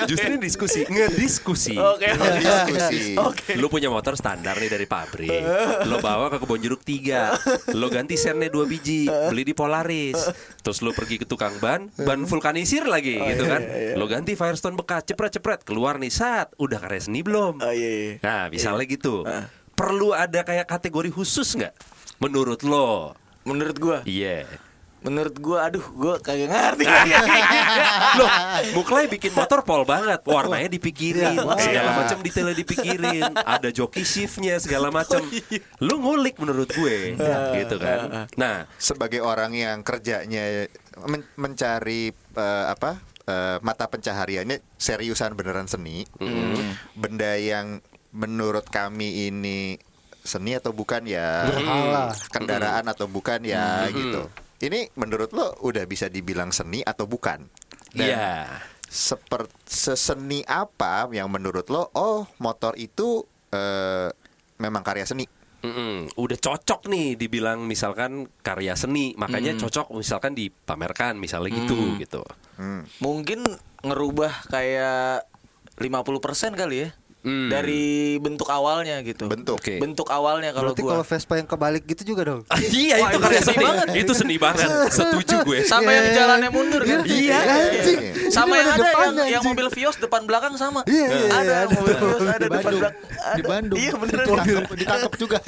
Justru ini diskusi, ngediskusi. Oke. Diskusi. Oke. Lu punya motor standar nih dari pabrik. Lo bawa ke kebun jeruk tiga. Lo ganti sennya dua biji Beli di Polaris. Terus lo pergi ke tukang ban Ban vulkanisir lagi gitu kan? Lo ganti Firestone bekas Cepret-cepret Keluar nih saat Udah karya seni belum? Oh iya iya. Nah misalnya gitu. Perlu ada kayak kategori khusus nggak? Menurut lo. Menurut gua, Iya menurut gua aduh gua kagak ngerti. <laughs> Loh, Muklai bikin motor pol banget, warnanya dipikirin, Iya. segala Iya. macam detailnya dipikirin, ada joki shiftnya segala macam. Lu ngulik menurut gue, gitu kan. Nah, sebagai orang yang kerjanya men- mencari eh, apa eh, mata pencahariannya seriusan beneran seni, benda yang menurut kami ini seni atau bukan ya, Berhala. kendaraan atau bukan ya gitu. Ini menurut lo udah bisa dibilang seni atau bukan? Dan iya. seperti seseni apa yang menurut lo? Oh, motor itu eh, memang karya seni. Mm-mm. udah cocok nih dibilang misalkan karya seni, makanya cocok misalkan dipamerkan misalnya gitu gitu. Hmm. Mungkin ngerubah kayak 50% kali ya. Hmm. Dari bentuk awalnya gitu. Bentuk. Oke. Bentuk awalnya kalau Berarti gua. kalau Vespa yang kebalik gitu juga dong. <laughs> iya Wah, itu itu karya seni banget. Itu seni banget. <laughs> Setuju gue. Sama yang jalannya mundur kan? Iya, anjing. Sama Ini yang ada ada yang, yang mobil Vios depan belakang sama. Iya, iya, iya, ada ada mobil. Vios ada Di depan Bandung. belakang. Di Bandung. Iya beneran. Ditangkap, <laughs> ditangkap juga.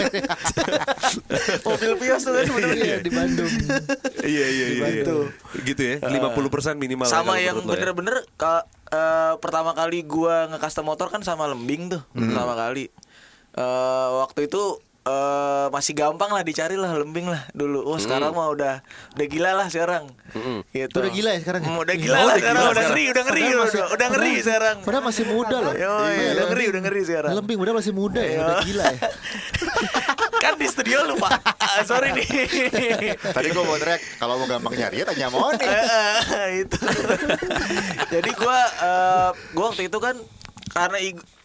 mobil Vios tuh kan beneran. Iya di Bandung. Iya iya iya. Gitu ya. 50% minimal. ya sama yang ya. bener-bener eh, pertama kali gua nge-custom motor kan sama lembing tuh pertama kali. Eh, waktu itu eh, masih gampang lah dicari lah lembing lah dulu. Oh sekarang mah udah udah gila lah sekarang. Gitu. Udah gila ya sekarang ya? Mm, udah gila Oh, lah udah sekarang gila udah sekarang. ngeri udah ngeri udah, masih- udah ngeri padahal- sekarang. Padahal masih muda loh. Yo, iya, udah ngeri udah ngeri sekarang. Lembing padahal masih muda ya, udah gila ya. <laughs> kan di studio lu pak. Ah, sorry nih. <laughs> Tadi gue mau teriak kalau mau gampang nyari ya tanya Moni. Eh, itu. Jadi gua eh, gua waktu itu kan karena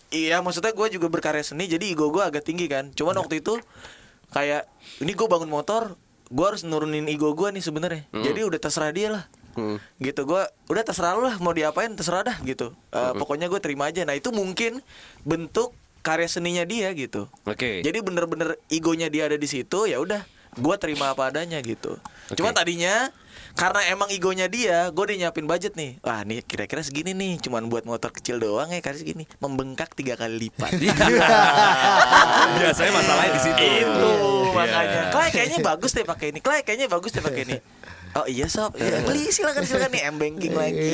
iya maksudnya gua juga berkarya seni jadi ego gua agak tinggi kan. Cuman waktu itu kayak ini gua bangun motor gua harus nurunin ego gua nih sebenarnya. Jadi udah terserah dia lah. Gitu gua udah terserah lu lah mau diapain terserah dah gitu. Eh, pokoknya gue terima aja. Nah itu mungkin bentuk karya seninya dia gitu Oke. jadi bener-bener egonya dia ada di situ ya udah gue terima apa adanya gitu Oke. cuman tadinya karena emang egonya dia gue udah nyiapin budget nih wah nih kira-kira segini nih cuman buat motor kecil doang ya kasih segini membengkak tiga kali lipat <laughs> Biasanya masalahnya di situ. itu Iya. makanya Klay kayaknya bagus deh pakai ini Klay kayaknya bagus deh pakai ini <laughs> Oh iya sob, ya, beli silakan silakan nih m banking lagi,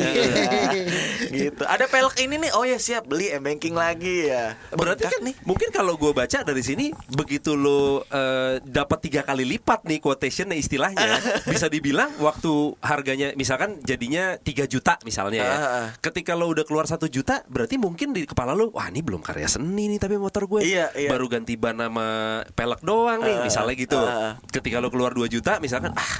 gitu. Ada pelek ini nih, oh ya siap beli m banking lagi ya. Berarti Bengkak kan mungkin kalau gue baca dari sini begitu lo eh, dapat tiga kali lipat nih quotationnya istilahnya <laughs> bisa dibilang waktu harganya misalkan jadinya 3 juta misalnya ya. Ketika lo udah keluar satu juta berarti mungkin di kepala lo wah ini belum karya seni nih tapi motor gue Iya, iya. baru ganti ban sama pelek doang nih Ah, misalnya gitu. ah. Ketika lo keluar 2 juta misalkan ah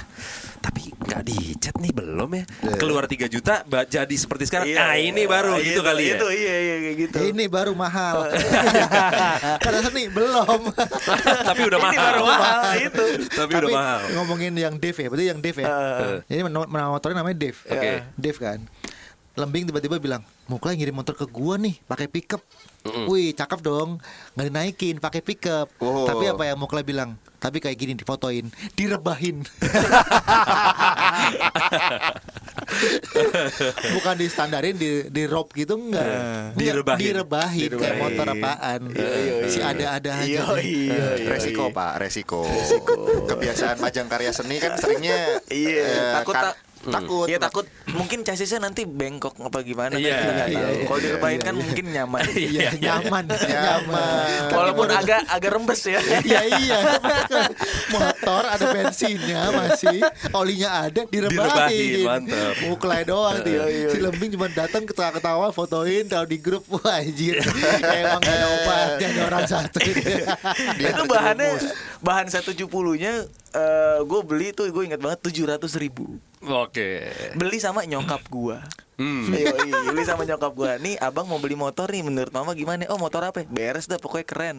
tapi nggak dicat nih belum ya. Keluar 3 juta jadi seperti sekarang. Iya, ah ini baru iya, gitu itu, kali ya. Itu iya iya kayak gitu. Ini baru mahal. <laughs> <laughs> Karena seni belum. <laughs> tapi udah Ini mahal. baru mahal itu. Tapi udah mahal. ngomongin yang Dev ya, berarti yang Dev ya. Nama nama motornya namanya Dev. Oke. Dev kan. Lembing tiba-tiba bilang, Muklai ngirim motor ke gua nih, pakai pickup. Wih, cakep dong. Nggak dinaikin, pakai pickup. Oh. Tapi apa yang Muklai bilang? Tapi kayak gini difotoin, direbahin. <laughs> Bukan di standarin di di rob gitu enggak. Enggak, Direbahin. Direbahin, kayak Direbahin. motor apaan. si ada-ada aja. Iya iya. resiko pak resiko. kebiasaan majang karya seni kan seringnya Iya, eh, takut tak- takut. Iya takut. Mungkin chassisnya nanti bengkok apa gimana kan Iya, kita nggak iya, tahu. iya, Kalau iya, direbahin iya, kan mungkin nyaman. <laughs> Iya, nyaman, nyaman. Walaupun agak agak rembes ya. Iya iya. <laughs> Motor ada bensinnya masih Olinya ada Direbahin, mantap. Muklai doang tuh Si Lembing cuma datang ketawa-ketawa Fotoin taruh di grup. Wah anjir. Emang ada obatnya <laughs> ada orang satu. Dia itu bahannya bahan 170 nya eh gue beli tuh gue ingat banget 700 ribu Oke. beli sama nyokap gua Hmm. Yoi, beli sama nyokap gua nih abang mau beli motor nih menurut mama gimana oh motor apa beres dah pokoknya keren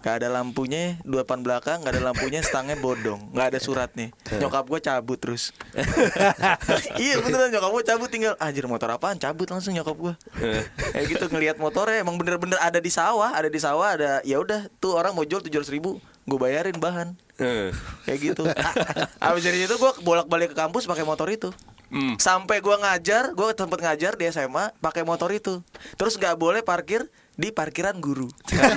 Gak ada lampunya, dua depan belakang, gak ada lampunya, stangnya bodong, gak ada suratnya. Nyokap gue cabut terus. <laughs> iya beneran nyokap gue cabut tinggal anjir motor apaan cabut langsung nyokap gue. Kayak gitu ngelihat motornya emang bener-bener ada di sawah, ada di sawah ada ya udah tuh orang mau jual tujuh ribu, gue bayarin bahan. Eh. Kayak gitu. <laughs> Abis dari itu gue bolak-balik ke kampus pakai motor itu. Hmm. Sampai gua ngajar, gua sempet ngajar di SMA pakai motor itu. Terus nggak boleh parkir di parkiran guru.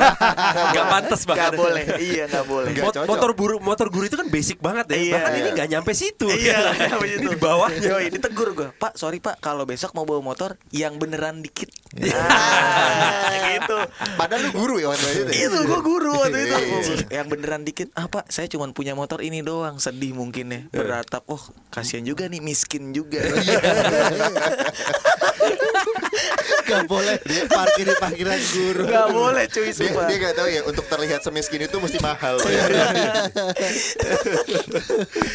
<laughs> Nggak pantas bahkan. Nggak boleh. Iya nggak boleh. Mot- motor guru motor guru itu kan basic banget ya. Iya. Bahkan ini nggak nyampe situ. Iya, <laughs> Ini di bawahnya. Yoi, ditegur gua. Pak, sorry Pak, kalau besok mau bawa motor yang beneran dikit. Iya. Ah, gitu. Padahal lu guru ya waktu itu. Itu gua guru waktu itu. Iya. Yang beneran dikit. Ah, Pak, saya cuma punya motor ini doang. Sedih mungkin ya. Beratap. Oh, kasihan juga nih miskin juga. <laughs> Gak boleh parkir di parkiran guru. Gak boleh cuy Dia, sumpah. dia gak tahu ya untuk terlihat semiskin itu mesti mahal. <laughs>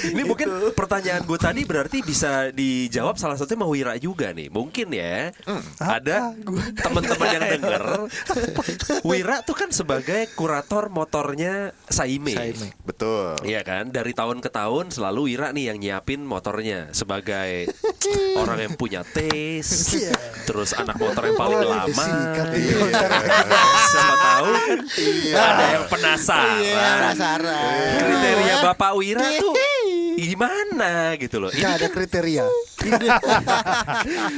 Ini mungkin pertanyaan gue tadi berarti bisa dijawab salah satunya sama Wira juga nih. Mungkin ya. Ada teman-teman yang denger. <laughs> Wira tuh kan sebagai kurator motornya Saime. Saime. Betul. Iya kan, dari tahun ke tahun selalu Wira nih yang nyiapin motornya sebagai <laughs> orang yang punya taste, terus anak motor yang paling Oh, lama. disikat. Siapa tahu kan ada yang penasaran. Iya, penasaran. Kriteria Bapak Wira tuh gimana gitu loh. Ini Gak ada kan kriteria.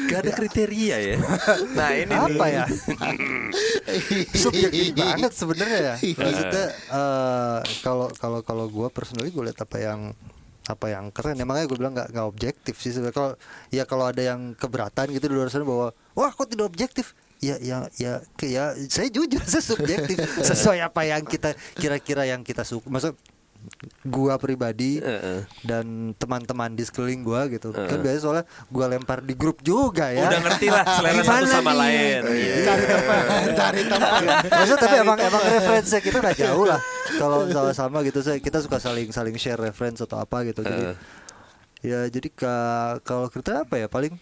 gak ada kriteria ya. Nah, ini Apa nih. ya? Subjektif banget sebenarnya ya. Maksudnya eh, kalau kalau kalau gue personally gue lihat apa yang apa yang keren. Ya makanya gue bilang nggak nggak objektif sih sebenarnya. Kalau ya kalau ada yang keberatan gitu di luar sana bahwa wah kok tidak objektif? Ya ya ya ya saya jujur <laughs> saya subjektif. <laughs> Sesuai apa yang kita kira-kira yang kita suka. Maksud gua pribadi Heeh. dan teman-teman di sekeliling gua gitu kan biasanya soalnya gua lempar di grup juga ya Udah ngerti lah selera satu sama nih? lain. Iya. Cari tempat, cari tempat. Maksudnya tapi emang emang referensi kita nggak jauh lah. Kalau sama-sama gitu saya kita suka saling saling share reference atau apa gitu. Jadi Heeh. ya jadi ka- kalau kita apa ya paling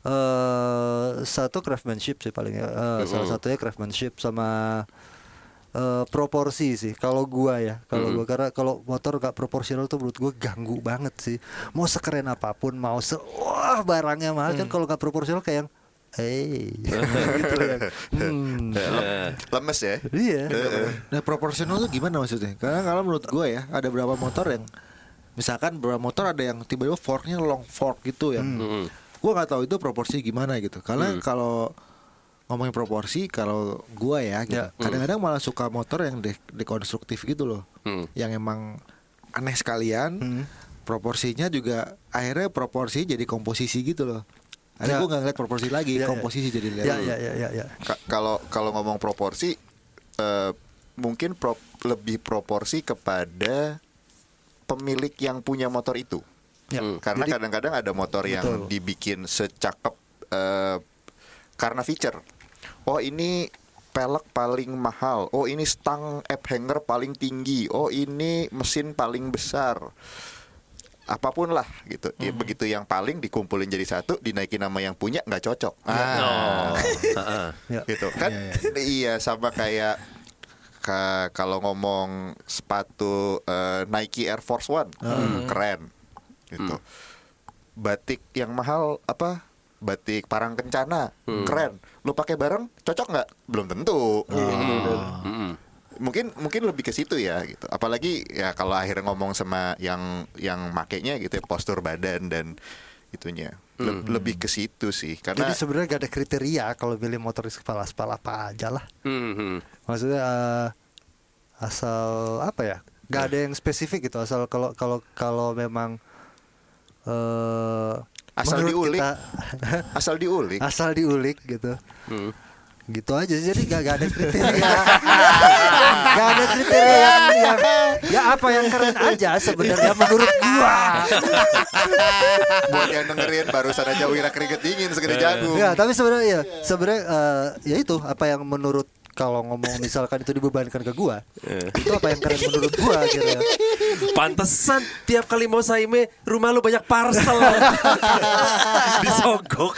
eh satu craftsmanship sih paling ya. Eh, Salah satunya craftsmanship sama eh, proporsi sih kalau gua ya kalau gua karena kalau motor gak proporsional tuh menurut gua ganggu banget sih mau sekeren apa pun mau se wah barangnya mahal kan kalau gak proporsional kayak yang <laughs> eh gitu ya hmm. Lemes ya. iya Nah proporsional tuh gimana maksudnya? Karena kalau menurut gue ya ada beberapa motor yang misalkan beberapa motor ada yang tiba-tiba forknya long fork gitu ya. Hmm. Gue nggak tahu itu proporsi gimana gitu. Karena kalau ngomongin proporsi kalau gue ya, gitu, Ya. kadang-kadang malah suka motor yang de- dekonstruktif gitu loh, Hmm. yang emang aneh sekalian. Hmm. Proporsinya juga akhirnya proporsi jadi komposisi gitu loh. Akhirnya Ya. gue nggak ngeliat proporsi lagi, Ya, ya. komposisi jadi lihat. ya ya ya ya ya Ka- Kalau kalau ngomong proporsi eh, mungkin pro- lebih proporsi kepada pemilik yang punya motor itu. Ya. Karena Jadi- kadang-kadang ada motor yang Betul. dibikin secakep eh, karena feature. Oh ini pelek paling mahal. Oh ini stang app hanger paling tinggi. Oh ini mesin paling besar. Apa pun lah gitu. Ya, begitu yang paling dikumpulin jadi satu, dinaikin nama yang punya nggak cocok. Oh. <laughs> Heeh. ya gitu kan iya sama kayak ka- kalau ngomong sepatu eh, Nike Air Force One keren gitu batik yang mahal apa batik parang kencana keren. Lu pakai bareng cocok nggak? Belum tentu. Mm-mm. mungkin mungkin lebih ke situ ya gitu. Apalagi ya kalau akhirnya ngomong sama yang yang makainya gitu ya postur badan dan itunya. Le- lebih ke situ sih karena jadi sebenarnya gak ada kriteria kalau pilih motoris kepala aspal apa aja lah. Mhm. maksudnya eh, asal apa ya nggak ada yang spesifik gitu. Asal kalau kalau kalau memang eh Asal menurut diulik. kita- <laughs> asal diulik asal diulik gitu Hmm. gitu aja sih. jadi gak, gak ada kriteria <laughs> gak ada kriteria yang, yang ya apa yang keren aja sebenarnya menurut gua <laughs> buat yang dengerin barusan aja Wira keringet dingin segede jagung ya tapi sebenarnya ya sebenarnya eh, ya itu apa yang menurut kalau ngomong misalkan itu dibebankan ke gua itu apa yang keren menurut gua gitu ya Pantesan tiap kali mau saime rumah lu banyak parcel. <laughs> Disogok.